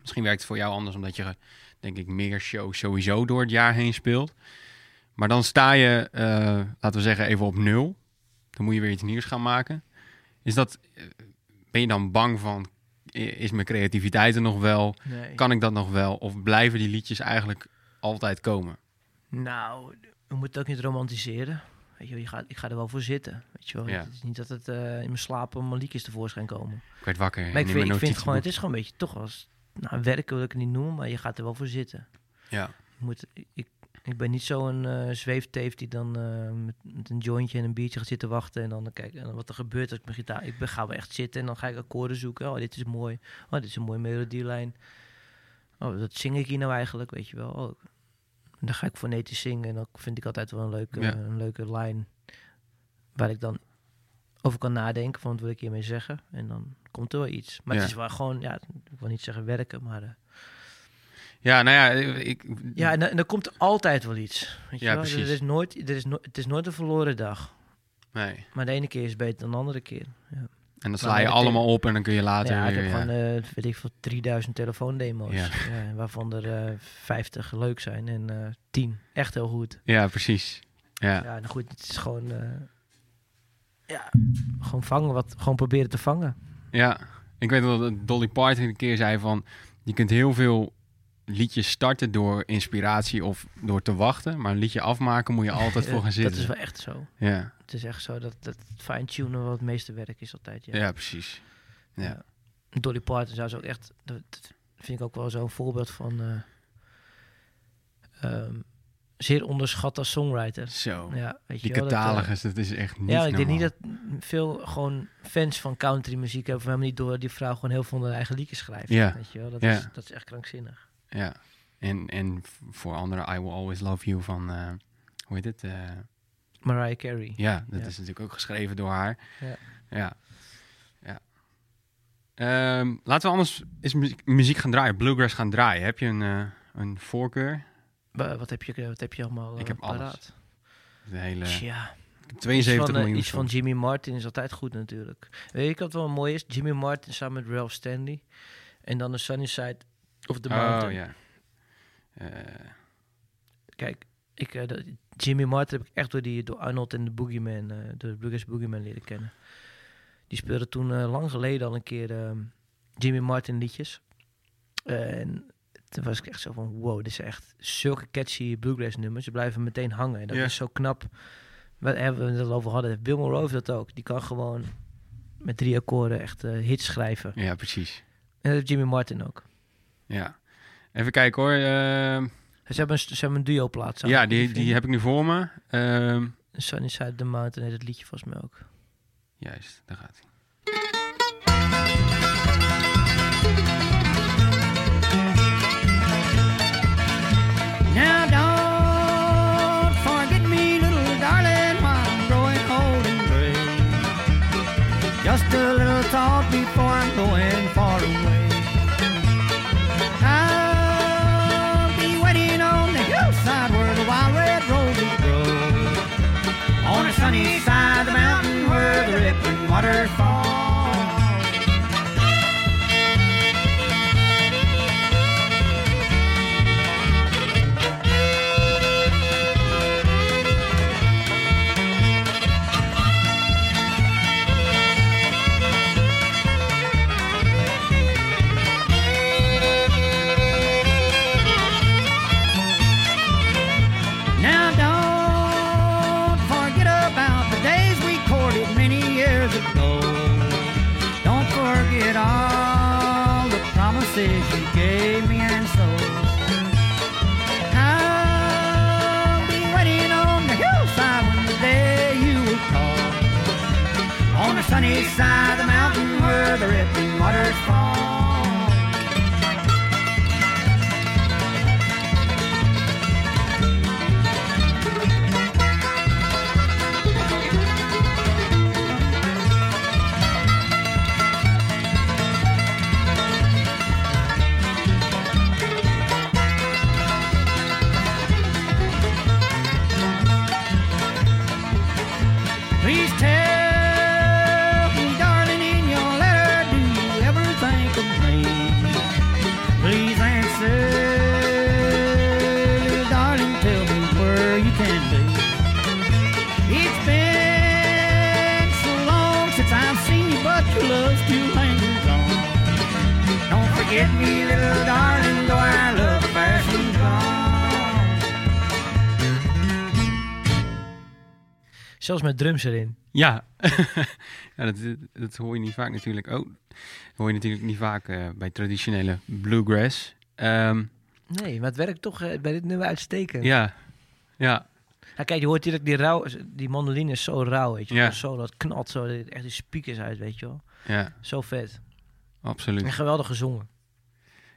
Misschien werkt het voor jou anders, omdat je, denk ik, meer shows sowieso door het jaar heen speelt. Maar dan sta je, eh, laten we zeggen, even op nul. Dan moet je weer iets nieuws gaan maken. Is dat, ben je dan bang van, is mijn creativiteit er nog wel?
nee.
Kan ik dat nog wel? Of blijven die liedjes eigenlijk altijd komen?
Nou, we moeten het ook niet romantiseren. Weet je, wel, je gaat, ik ga er wel voor zitten. Weet je wel.
Ja.
Het is niet dat het eh, in mijn slaap allemaal liedjes tevoorschijn komen.
Ik werd wakker.
Maar ik vind, ik vind gewoon, het is gewoon een beetje toch als nou, werken wil ik het niet noemen, maar je gaat er wel voor zitten.
Ja,
Je moet, ik, ik ben niet zo'n eh zweefteef die dan eh, met, met een jointje en een biertje gaat zitten wachten en dan kijken wat er gebeurt als ik mijn gitaar. Ik ben, ga wel echt zitten en dan ga ik akkoorden zoeken. Oh, dit is mooi. Oh, dit is een mooie melodielijn. Oh, dat zing ik hier nou eigenlijk, weet je wel. Oh, en dan ga ik fonetisch zingen en dan vind ik altijd wel een leuke,
Ja.
een leuke lijn waar ik dan over kan nadenken van wat wil ik hiermee zeggen. En dan komt er wel iets. Maar
Ja.
het is wel gewoon, ja, ik wil niet zeggen werken, maar... eh,
ja nou ja, ik,
ja, en, en er komt altijd wel iets. Weet je
Ja,
wel? Er
precies.
is nooit, er is no, het is nooit een verloren dag.
nee.
Maar de ene keer is beter dan de andere keer. Ja,
En dan sla je allemaal op en dan kun je later
ja ik heb gewoon, eh, weet ik veel, 3000 telefoondemo's.
Ja.
Ja. waarvan er eh 50 leuk zijn en eh 10 echt heel goed.
ja, precies. Ja.
Ja, nou goed, het is gewoon... eh, ja, gewoon vangen, wat, gewoon proberen te vangen.
Ja, ik weet wel dat Dolly Parton een keer zei van... Je kunt heel veel liedjes starten door inspiratie of door te wachten. Maar een liedje afmaken moet je altijd voor gaan
Dat
zitten.
is wel echt zo.
Ja,
Het is echt zo dat, dat fine-tunen wel het meeste werk is altijd. Ja.
ja. precies. Ja.
Dolly Parton zou ze ook echt, dat dat vind ik ook wel zo'n voorbeeld van eh, ehm, zeer onderschat als songwriter.
Zo.
Ja, weet
Die
wel, dat, eh,
catalogus, dat is echt niet
ja, ik denk niet dat veel gewoon fans van country muziek hebben van hem niet door die vrouw gewoon heel veel van haar eigen liedjes schrijft.
Ja.
Weet je wel, dat,
Ja.
is, dat is echt krankzinnig.
Ja. En, en voor anderen, I Will Always Love You van... eh, hoe heet het? Eh,
Mariah Carey.
ja, dat
Ja.
is natuurlijk ook geschreven door haar.
Ja.
Ja. ja. Ehm, laten we anders eens muziek, muziek gaan draaien. Bluegrass gaan draaien. Heb je een, eh, een voorkeur?
Wa- Wat heb je, wat heb je allemaal
Ik heb alles.
paraat?
De hele...
Ja,
ik heb
iets
72
van,
miljoen
iets van. Jimmy Martin is altijd goed natuurlijk. Weet je wat wel mooi is? Jimmy Martin samen met Ralph Stanley. En dan de Sunny Side of the Mountain.
Oh, ja. Eh,
Kijk, ik, eh, dat- Jimmy Martin heb ik echt door, die, door Arnold en de Boogeyman, door de Bluegrass Boogeyman leren kennen. Die speelde toen lang geleden al een keer ehm, Jimmy Martin liedjes. en toen was ik echt zo van, wow, dit is echt zulke catchy bluegrass nummers. Ze blijven meteen hangen. En dat is zo knap. Wat hebben we het al over hadden. Bill Monroe dat ook. Die kan gewoon met drie akkoorden echt hits schrijven.
ja, precies.
En dat heeft Jimmy Martin ook.
Ja. Even kijken hoor. Ehm,
Ze hebben een, ze hebben een duo plaat samen.
Ja, die, die heb ik nu voor me. Ehm,
Sunny Side the Mountain heet het liedje volgens mij ook.
juist, daar gaat hij.
Now don't can be. It's been so long since I've seen you, but your love still lingers on. Don't forget me, little darling, though our love affairs gone.
Zelfs met drums erin.
Ja, ja dat, dat hoor je niet vaak natuurlijk. Oh, dat hoor je natuurlijk niet vaak eh, bij traditionele bluegrass. Ehm,
Nee, maar het werkt toch eh, bij dit nummer uitstekend.
ja, ja,
Ja, kijk, je hoort direct die rauw, die mandoline is zo rauw, weet je.
Ja.
Zo, dat knalt zo, echt die speakers uit, weet je wel.
ja,
Zo vet.
absoluut.
En geweldig gezongen.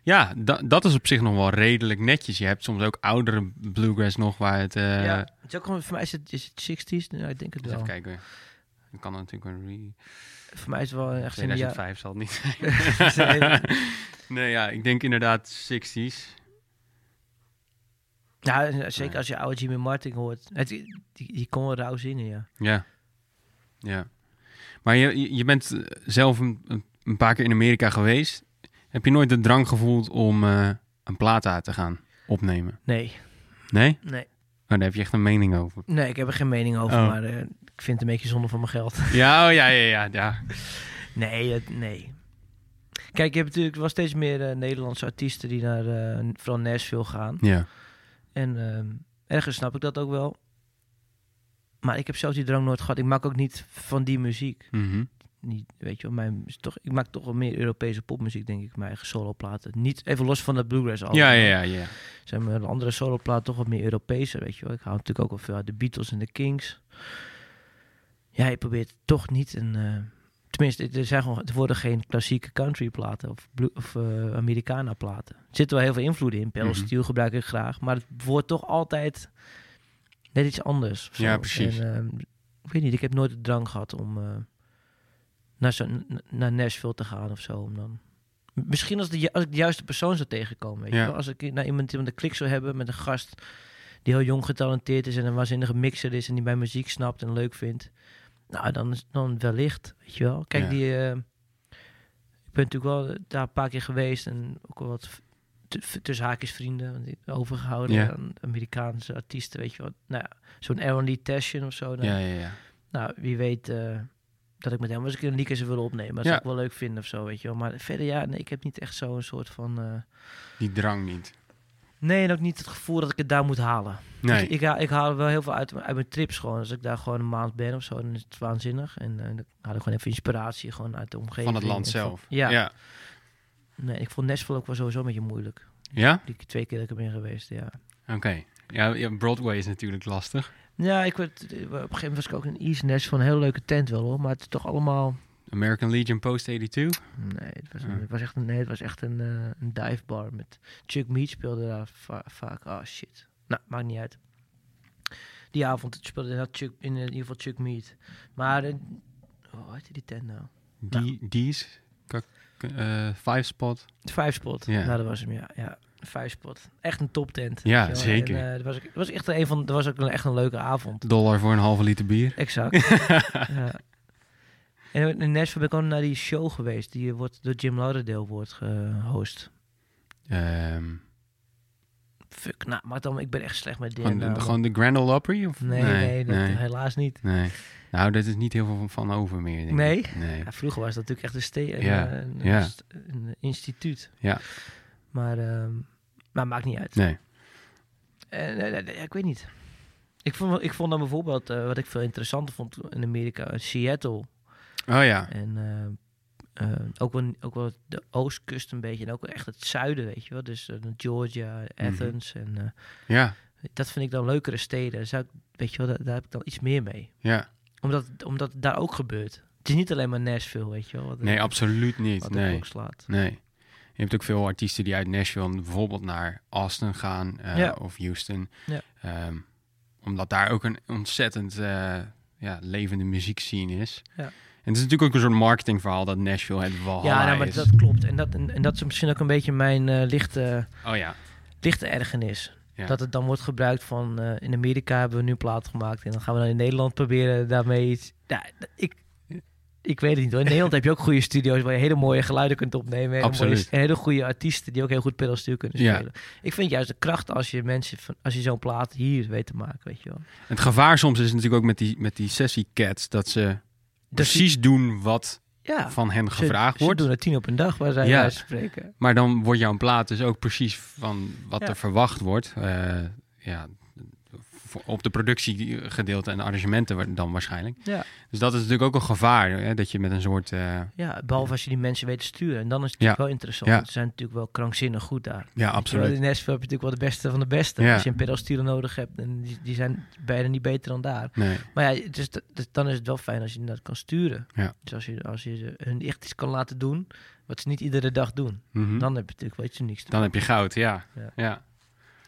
Ja, da- dat is op zich nog wel redelijk netjes. Je hebt soms ook oudere bluegrass nog waar het... eh,
ja. Het is ook gewoon, voor mij is het, is het 60s, nou, ik denk het wel.
even kijken. Dan kan natuurlijk re...
Voor mij is het wel echt in de.
2005 zal het niet zijn. nee, ja, ik denk inderdaad 60s.
Ja, en zeker als je oude Jimmy Martin hoort. Het, die, die kon rauw zingen, ja.
Ja. Ja. Maar je, je- bent eh, zelf een, een- paar keer in Amerika geweest. Heb je nooit de drang gevoeld om eh, een plaat uit te gaan opnemen?
Nee,
Nee?
nee.
Maar daar heb je echt een mening over.
Nee, ik heb er geen mening over,
Oh.
maar eh, ik vind het een beetje zonde van mijn geld.
Ja, oh, ja, ja, ja, ja.
Nee, het- nee. Kijk, je hebt natuurlijk wel steeds meer eh, Nederlandse artiesten die naar eh, vooral Nashville gaan.
Ja.
En ehm, ergens snap ik dat ook wel. Maar ik heb zelf die drang nooit gehad. Ik maak ook niet van die muziek.
Mhm.
Niet, weet je wel, mijn, toch, ik maak toch wel meer Europese popmuziek, denk ik, mijn eigen soloplaten. Niet even los van de bluegrass al.
Ja, ja, ja, ja.
Zijn mijn andere soloplaten toch wat meer Europese, weet je wel. Ik hou natuurlijk ook wel veel uit de Beatles en de Kings. Ja, je probeert toch niet een... eh, tenminste, er, zijn gewoon, er worden geen klassieke country platen of, blue, of eh, Americana platen. Er zitten wel heel veel invloeden in. Pale
Mhm.
Gebruik ik graag. Maar het wordt toch altijd net iets anders.
Ja, precies.
En, ehm, ik weet niet, ik heb nooit de drang gehad om eh, naar, zo, naar Nashville te gaan of zo. Om dan... Misschien als, de, als ik de juiste persoon zou tegenkomen. Weet
Ja.
je wel? Als ik naar iemand die de klik zou hebben met een gast die heel jong getalenteerd is en een waanzinnige mixer is en die mijn muziek snapt en leuk vindt. Nou, dan, is, dan wellicht, weet je wel. Kijk,
Ja.
die, eh, ik ben natuurlijk wel daar een paar keer geweest en ook wel wat tussen haakjes vrienden overgehouden
Ja.
aan Amerikaanse artiesten, weet je wel. Nou, ja, zo'n Aaron Lee Tashion of zo. dan-
Ja, ja, ja.
Nou, wie weet eh, dat ik met hem eens een keer een liedje zou willen opnemen. Dat zou ik wel leuk vinden of zo, weet je wel. Maar verder, ja, nee, ik heb niet echt zo'n soort van... eh,
Die drang niet.
Nee, en ook niet het gevoel dat ik het daar moet halen.
Nee.
Ik, ik, haal, ik haal wel heel veel uit, uit mijn trips gewoon. Als ik daar gewoon een maand ben of zo, dan is het waanzinnig. En eh, dan haal ik gewoon even inspiratie gewoon uit de omgeving.
van het land
van-
zelf.
ja.
Ja.
Nee, ik vond Nashville ook wel sowieso een beetje moeilijk.
Ja?
Die twee keer dat ik er ben geweest, ja.
Oké. Ja, ja, Broadway is natuurlijk lastig.
Ja, ik werd, op een gegeven moment was ik ook in East van een hele leuke tent wel hoor. Maar het is toch allemaal...
American Legion Post 82.
Nee, het was,
Ja.
een, het was echt een, nee, het was echt een, eh, een dive bar met Chuck Mead speelde daar va- vaak. Ah shit. Nou, maakt niet uit. Die avond speelde Chuck, in, ieder geval Chuck Mead. Maar, eh, oh, hoe heet die tent nou?
Die, Die's. Eh, Five Spot.
Five Spot.
Ja.
Nou, dat was hem, ja. ja. Five Spot. Echt een toptent.
Ja,
weet je wel.
zeker.
En, eh, dat was, dat was echt een van, dat was ook een, echt een leuke avond.
Dollar voor een halve liter bier.
Exact. ja. En in Nashville ben ik ook naar die show geweest. Die wordt door Jim Lauderdale wordt gehost.
Ehm,
Fuck, nou, maar dan, ik ben echt slecht met
gewoon,
dingen.
de, gewoon de Grand Ole Opry? Of?
Nee, nee, dat,
nee.
helaas niet.
Nee. Nou, daar is niet heel veel van, over meer, denk
Nee?
ik. Nee.
Ja, vroeger was dat natuurlijk echt een, ste- een,
Ja,
eh, een,
ja.
st- een instituut.
Ja.
Maar, ehm, maar maakt niet uit.
Nee.
Nee, ik weet niet. Ik vond, ik vond dan bijvoorbeeld, eh, wat ik veel interessanter vond in Amerika, Seattle.
Oh ja.
En eh, eh, ook, wel, ook wel de oostkust een beetje. En ook wel echt het zuiden, weet je wel. Dus eh, Georgia, Athens. En
Ja.
dat vind ik dan leukere steden. Zou ik, weet je wel, daar, daar heb ik dan iets meer mee.
Ja.
Omdat, omdat het daar ook gebeurt. Het is niet alleen maar Nashville, weet je wel. Wat,
Nee, absoluut niet.
Wat
Nee.
slaat.
Nee. Je hebt ook veel artiesten die uit Nashville bijvoorbeeld naar Austin gaan
Ja.
of Houston.
Ja.
Ehm, omdat daar ook een ontzettend ja, levende muziekscene is.
Ja.
En het is natuurlijk ook een soort marketingverhaal dat Nashville het Valhalla
Ja, nou, maar
is.
dat klopt. En dat, en, en dat is misschien ook een beetje mijn eh, lichte,
Oh ja.
lichte ergernis.
Ja.
Dat het dan wordt gebruikt van... eh, in Amerika hebben we nu een plaat gemaakt... en dan gaan we dan in Nederland proberen daarmee iets... Ja, ik, ik weet het niet hoor. In Nederland heb je ook goede studio's... waar je hele mooie geluiden kunt opnemen. Hele,
Absoluut.
mooie- en hele goede artiesten... die ook heel goed pedalstuur kunnen
Ja.
spelen. Ik vind juist de kracht als je mensen... van- als je zo'n plaat hier weet te maken, weet je wel.
Het gevaar soms is natuurlijk ook met die, met die sessiecats dat ze precies doen wat
Ja,
van hen
ze-
gevraagd
ze
wordt.
doen er tien op een dag... waar zij
Ja.
spreken.
Maar dan wordt jouw plaat dus ook precies van wat
Ja.
er verwacht wordt. Eh, ja, op de productiegedeelte en de arrangementen dan waarschijnlijk.
Ja.
Dus dat is natuurlijk ook een gevaar. Hè, dat je met een soort... eh,
Ja, behalve als je die mensen weet te sturen. En dan is het natuurlijk wel interessant.
Ja.
Ze zijn natuurlijk wel krankzinnig goed daar.
ja, absoluut.
in Nashville heb je natuurlijk wel de beste van de beste.
Ja.
Als je een pedalstuurder nodig hebt, en die, die zijn bijna niet beter dan daar.
Nee,
Maar ja, het is, dus dan is het wel fijn als je dat kan sturen.
Ja.
Dus als je, als je ze- hun echt iets kan laten doen, wat ze niet iedere dag doen.
Mhm.
Dan heb je natuurlijk wel iets unieks te
Dan heb je goud, ja.
Ja.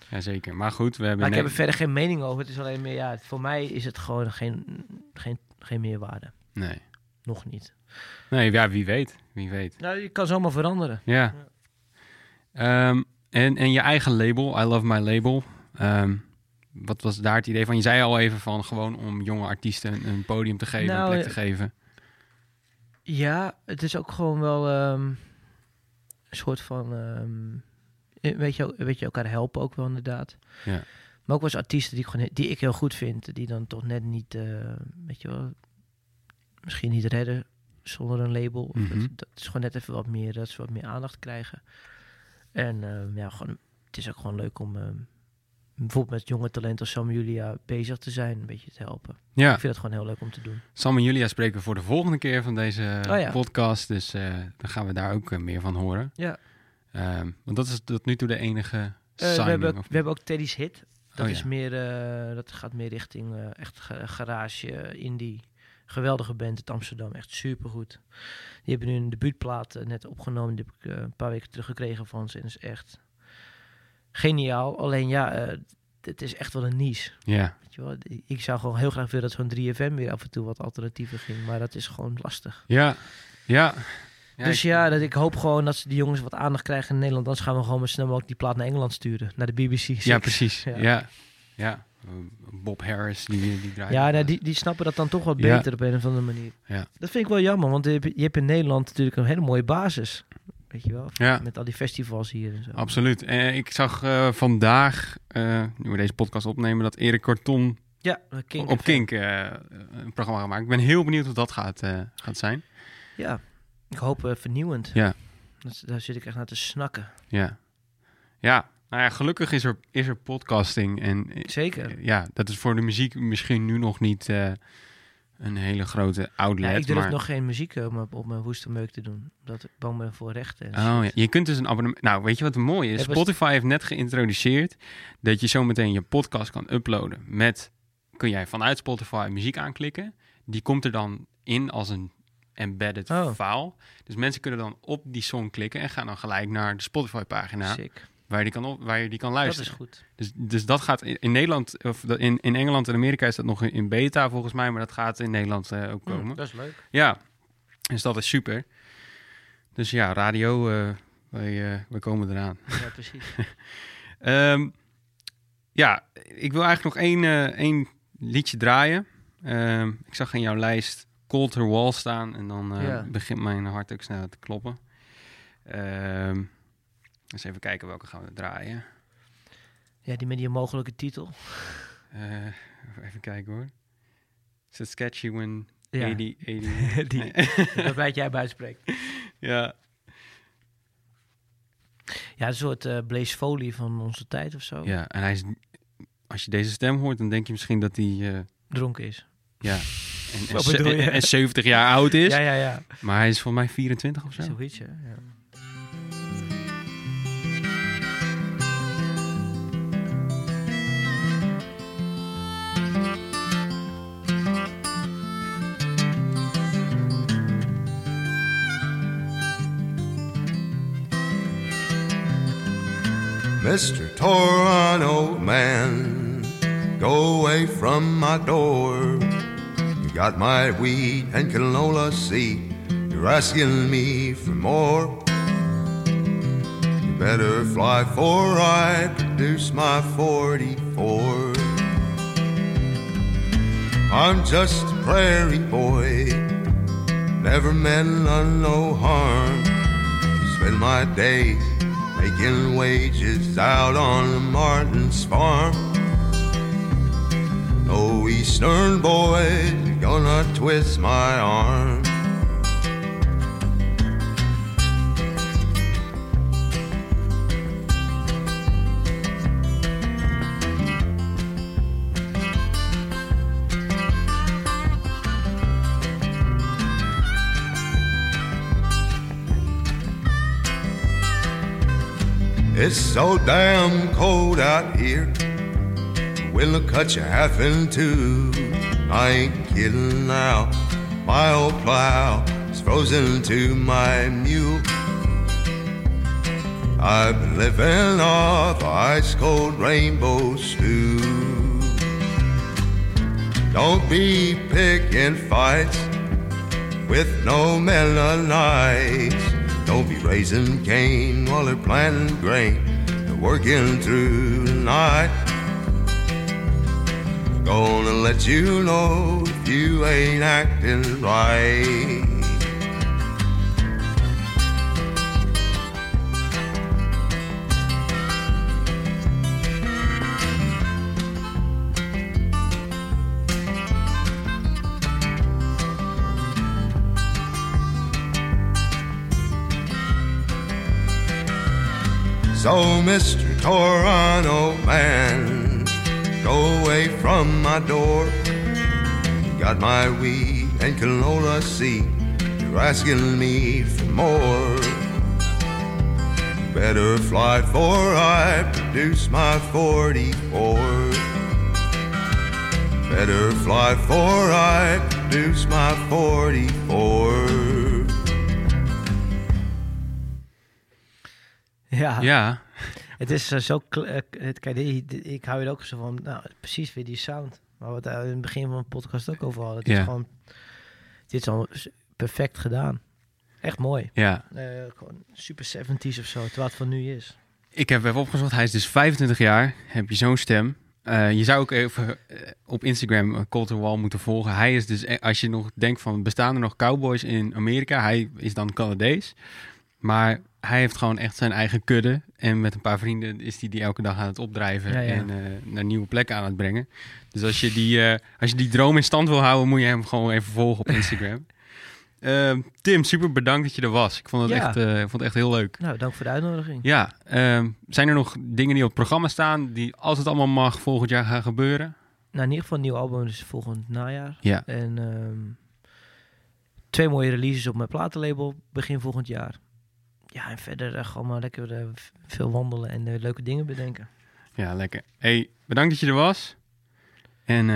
Ja, zeker. Maar goed, we hebben...
Maar ik heb er verder geen mening over. Het is alleen meer, ja, voor mij is het gewoon geen, geen, geen meerwaarde.
Nee.
Nog niet.
Nee, ja, wie weet. Wie weet.
Nou, je kan zomaar veranderen.
Ja. Ehm, en, en je eigen label, I Love My Label. Ehm, wat was daar het idee van? Je zei al even van gewoon om jonge artiesten een, een podium te geven,
Nou,
een plek
eh,
te geven.
Ja, het is ook gewoon wel ehm, een soort van. Eh, weet, je, weet je, elkaar helpen ook wel inderdaad.
Ja.
Maar ook wel eens artiesten die ik, gewoon, die ik heel goed vind, die dan toch net niet, eh, weet je wel, misschien niet redden zonder een label.
Mhm.
dat, dat is gewoon net even wat meer, dat ze wat meer aandacht krijgen. En ehm, ja, gewoon, het is ook gewoon leuk om bijvoorbeeld met jonge talenten als Sam Julia bezig te zijn, een beetje te helpen.
Ja,
Ik vind het gewoon heel leuk om te doen.
Sam en Julia spreken we voor de volgende keer van deze
Oh ja.
podcast. Dus eh, dan gaan we daar ook eh, meer van horen.
Ja.
Ehm, want dat is tot nu toe de enige
Eh,
signing.
we, hebben,
of-
we hebben ook Teddy's Hit. Dat,
Oh,
is
ja.
meer, eh, dat gaat meer richting eh, echt ga- garage, indie. Geweldige band uit Amsterdam, echt supergoed. Die hebben nu een debuutplaat net opgenomen. Die heb ik een paar weken terug gekregen van ze. En is echt geniaal. Alleen ja, het is echt wel een niche.
Ja,
Weet je wel? Ik zou gewoon heel graag willen dat zo'n 3FM weer af en toe wat alternatieven ging. Maar dat is gewoon lastig.
ja, ja. Ja,
dus
ik-
ja, dat ik hoop gewoon dat ze die jongens wat aandacht krijgen in Nederland. Anders gaan we gewoon maar snel mogelijk die plaat naar Engeland sturen. Naar de BBC.
Ja, precies.
Ja.
Ja, ja. Eh, Bob Harris, die, die draait.
Ja, nou, die, die snappen dat dan toch wat beter op een of andere manier.
Ja.
Dat vind ik wel jammer, want je hebt, je hebt in Nederland natuurlijk een hele mooie basis. Weet je wel?
Ja.
Met al die festivals hier en zo.
Absoluut. En ik zag eh, vandaag, eh, nu we deze podcast opnemen, dat Erik Karton
Ja, Kink
op. Kink eh, een programma gemaakt. Ik ben heel benieuwd hoe dat gaat, eh, gaat zijn.
Ja, ik hoop eh, vernieuwend.
Ja.
Dat, daar zit ik echt naar te snakken.
Ja. Ja, nou ja, gelukkig is er, is er podcasting. En eh,
Zeker.
ja, dat is voor de muziek misschien nu nog niet eh, een hele grote outlet.
Ja, ik durf
maar...
nog geen muziek eh, op mijn, op mijn woeste meuk te doen. Omdat ik bang ben voor rechten. en
Oh ja, je kunt dus een abonnement. Nou, weet je wat het mooie is?
Ja,
Spotify heeft net geïntroduceerd dat je zometeen je podcast kan uploaden. Met kun jij vanuit Spotify muziek aanklikken. Die komt er dan in als een embedded
Oh.
file. Dus mensen kunnen dan op die song klikken en gaan dan gelijk naar de Spotify-pagina waar je die kan op, waar je die kan
Dat
luisteren.
is goed.
Dus, dus dat gaat in, in Nederland of dat- in, in Engeland en Amerika is dat nog in, in beta volgens mij, maar dat gaat in Nederland eh, ook komen.
Hm, dat is leuk.
Ja, dus dat is super. Dus ja, radio, eh wij, eh, wij komen eraan.
Ja, precies.
Ehm, ja, ik wil eigenlijk nog één, één liedje draaien. Ehm, ik zag in jouw lijst Colter Wall staan en dan eh,
Ja.
begint mijn hart ook snel te kloppen. Ehm eens even kijken welke gaan we draaien.
Ja, die met die onmogelijke titel.
Eh, even kijken hoor. Is het sketchy when
Ja.
80... 80
Die. dat weet jij buitspreekt.
ja,
Ja, een soort eh Blaze Foley van onze tijd of zo.
ja, en hij is... Als je deze stem hoort, dan denk je misschien dat hij...
Dronken is.
ja, en, en, en- en 70 jaar oud is.
Ja, ja, ja.
Maar hij is voor mij 24 of zo.
Zoiets, ja. ja.
Mr. Toronto man, go away from my door. Got my wheat and canola seed. You're asking me for more. You better fly for I produce my 44. I'm just a prairie boy, never meant none no harm. Spend my days making wages out on Martin's farm. No eastern boys gonna twist my arm. It's so damn cold out here. Will cut you half in two. I ain't kidding now. My old plow is frozen to my mule. I've been living off ice cold rainbow stew. Don't be picking fights with no Mennonites. Don't be raising cane while they're planting grain. They're working through the night. Gonna let you know if you ain't acting right. So, Mr. Toronto man, go away from my door. You got my weed and canola seed. You're asking me for more. Better fly for I produce my 44. Better fly for I produce my 44.
Ja,
Ja,
het is eh, zo... eh, het, kijk, ik hou er ook zo van... Nou, precies weer die sound. Waar we het eh, in het begin van de podcast ook over hadden. Het
Ja.
is gewoon... Dit is al perfect gedaan. Echt mooi.
ja.
Gewoon super 70s of zo, terwijl het van nu is.
Ik heb even opgezocht. Hij is dus 25 jaar. Heb je zo'n stem. Je zou ook even op Instagram uh, Colter Wall moeten volgen. Hij is dus, als je nog denkt van, bestaan er nog cowboys in Amerika? Hij is dan Canadees. Maar hij heeft gewoon echt zijn eigen kudde. En met een paar vrienden is hij die elke dag aan het opdrijven.
Ja, ja.
En eh, naar nieuwe plekken aan het brengen. Dus als je, die, eh, als je die droom in stand wil houden, moet je hem gewoon even volgen op Instagram. Ehm, Tim, super bedankt dat je er was. Ik vond het,
Ja.
echt, eh, ik vond het echt heel leuk.
Nou, dank voor de uitnodiging.
Ja, ehm, zijn er nog dingen die op het programma staan die als het allemaal mag volgend jaar gaan gebeuren?
nou, in ieder geval een nieuw album is volgend najaar.
Ja.
En ehm, twee mooie releases op mijn platenlabel begin volgend jaar. Ja, en verder eh, gewoon maar lekker eh, veel wandelen en eh, leuke dingen bedenken.
Ja, lekker. Hey, bedankt dat je er was. En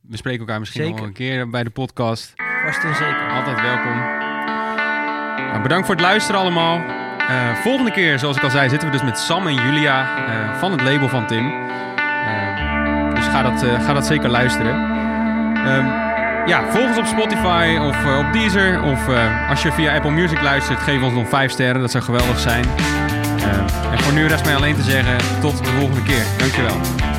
we spreken elkaar misschien nog
Zeker.
een keer bij de podcast.
Vast en zeker.
Altijd welkom. Nou, bedankt voor het luisteren allemaal. Volgende keer, zoals ik al zei, zitten we dus met Sam en Julia van het label van Tim. Dus ga dat, ga dat zeker luisteren. Ehm, ja, volg ons op Spotify of eh, op Deezer. Of eh, als je via Apple Music luistert, geef ons nog 5 sterren. Dat zou geweldig zijn. Eh, en voor nu rest mij alleen te zeggen, tot de volgende keer. Dankjewel.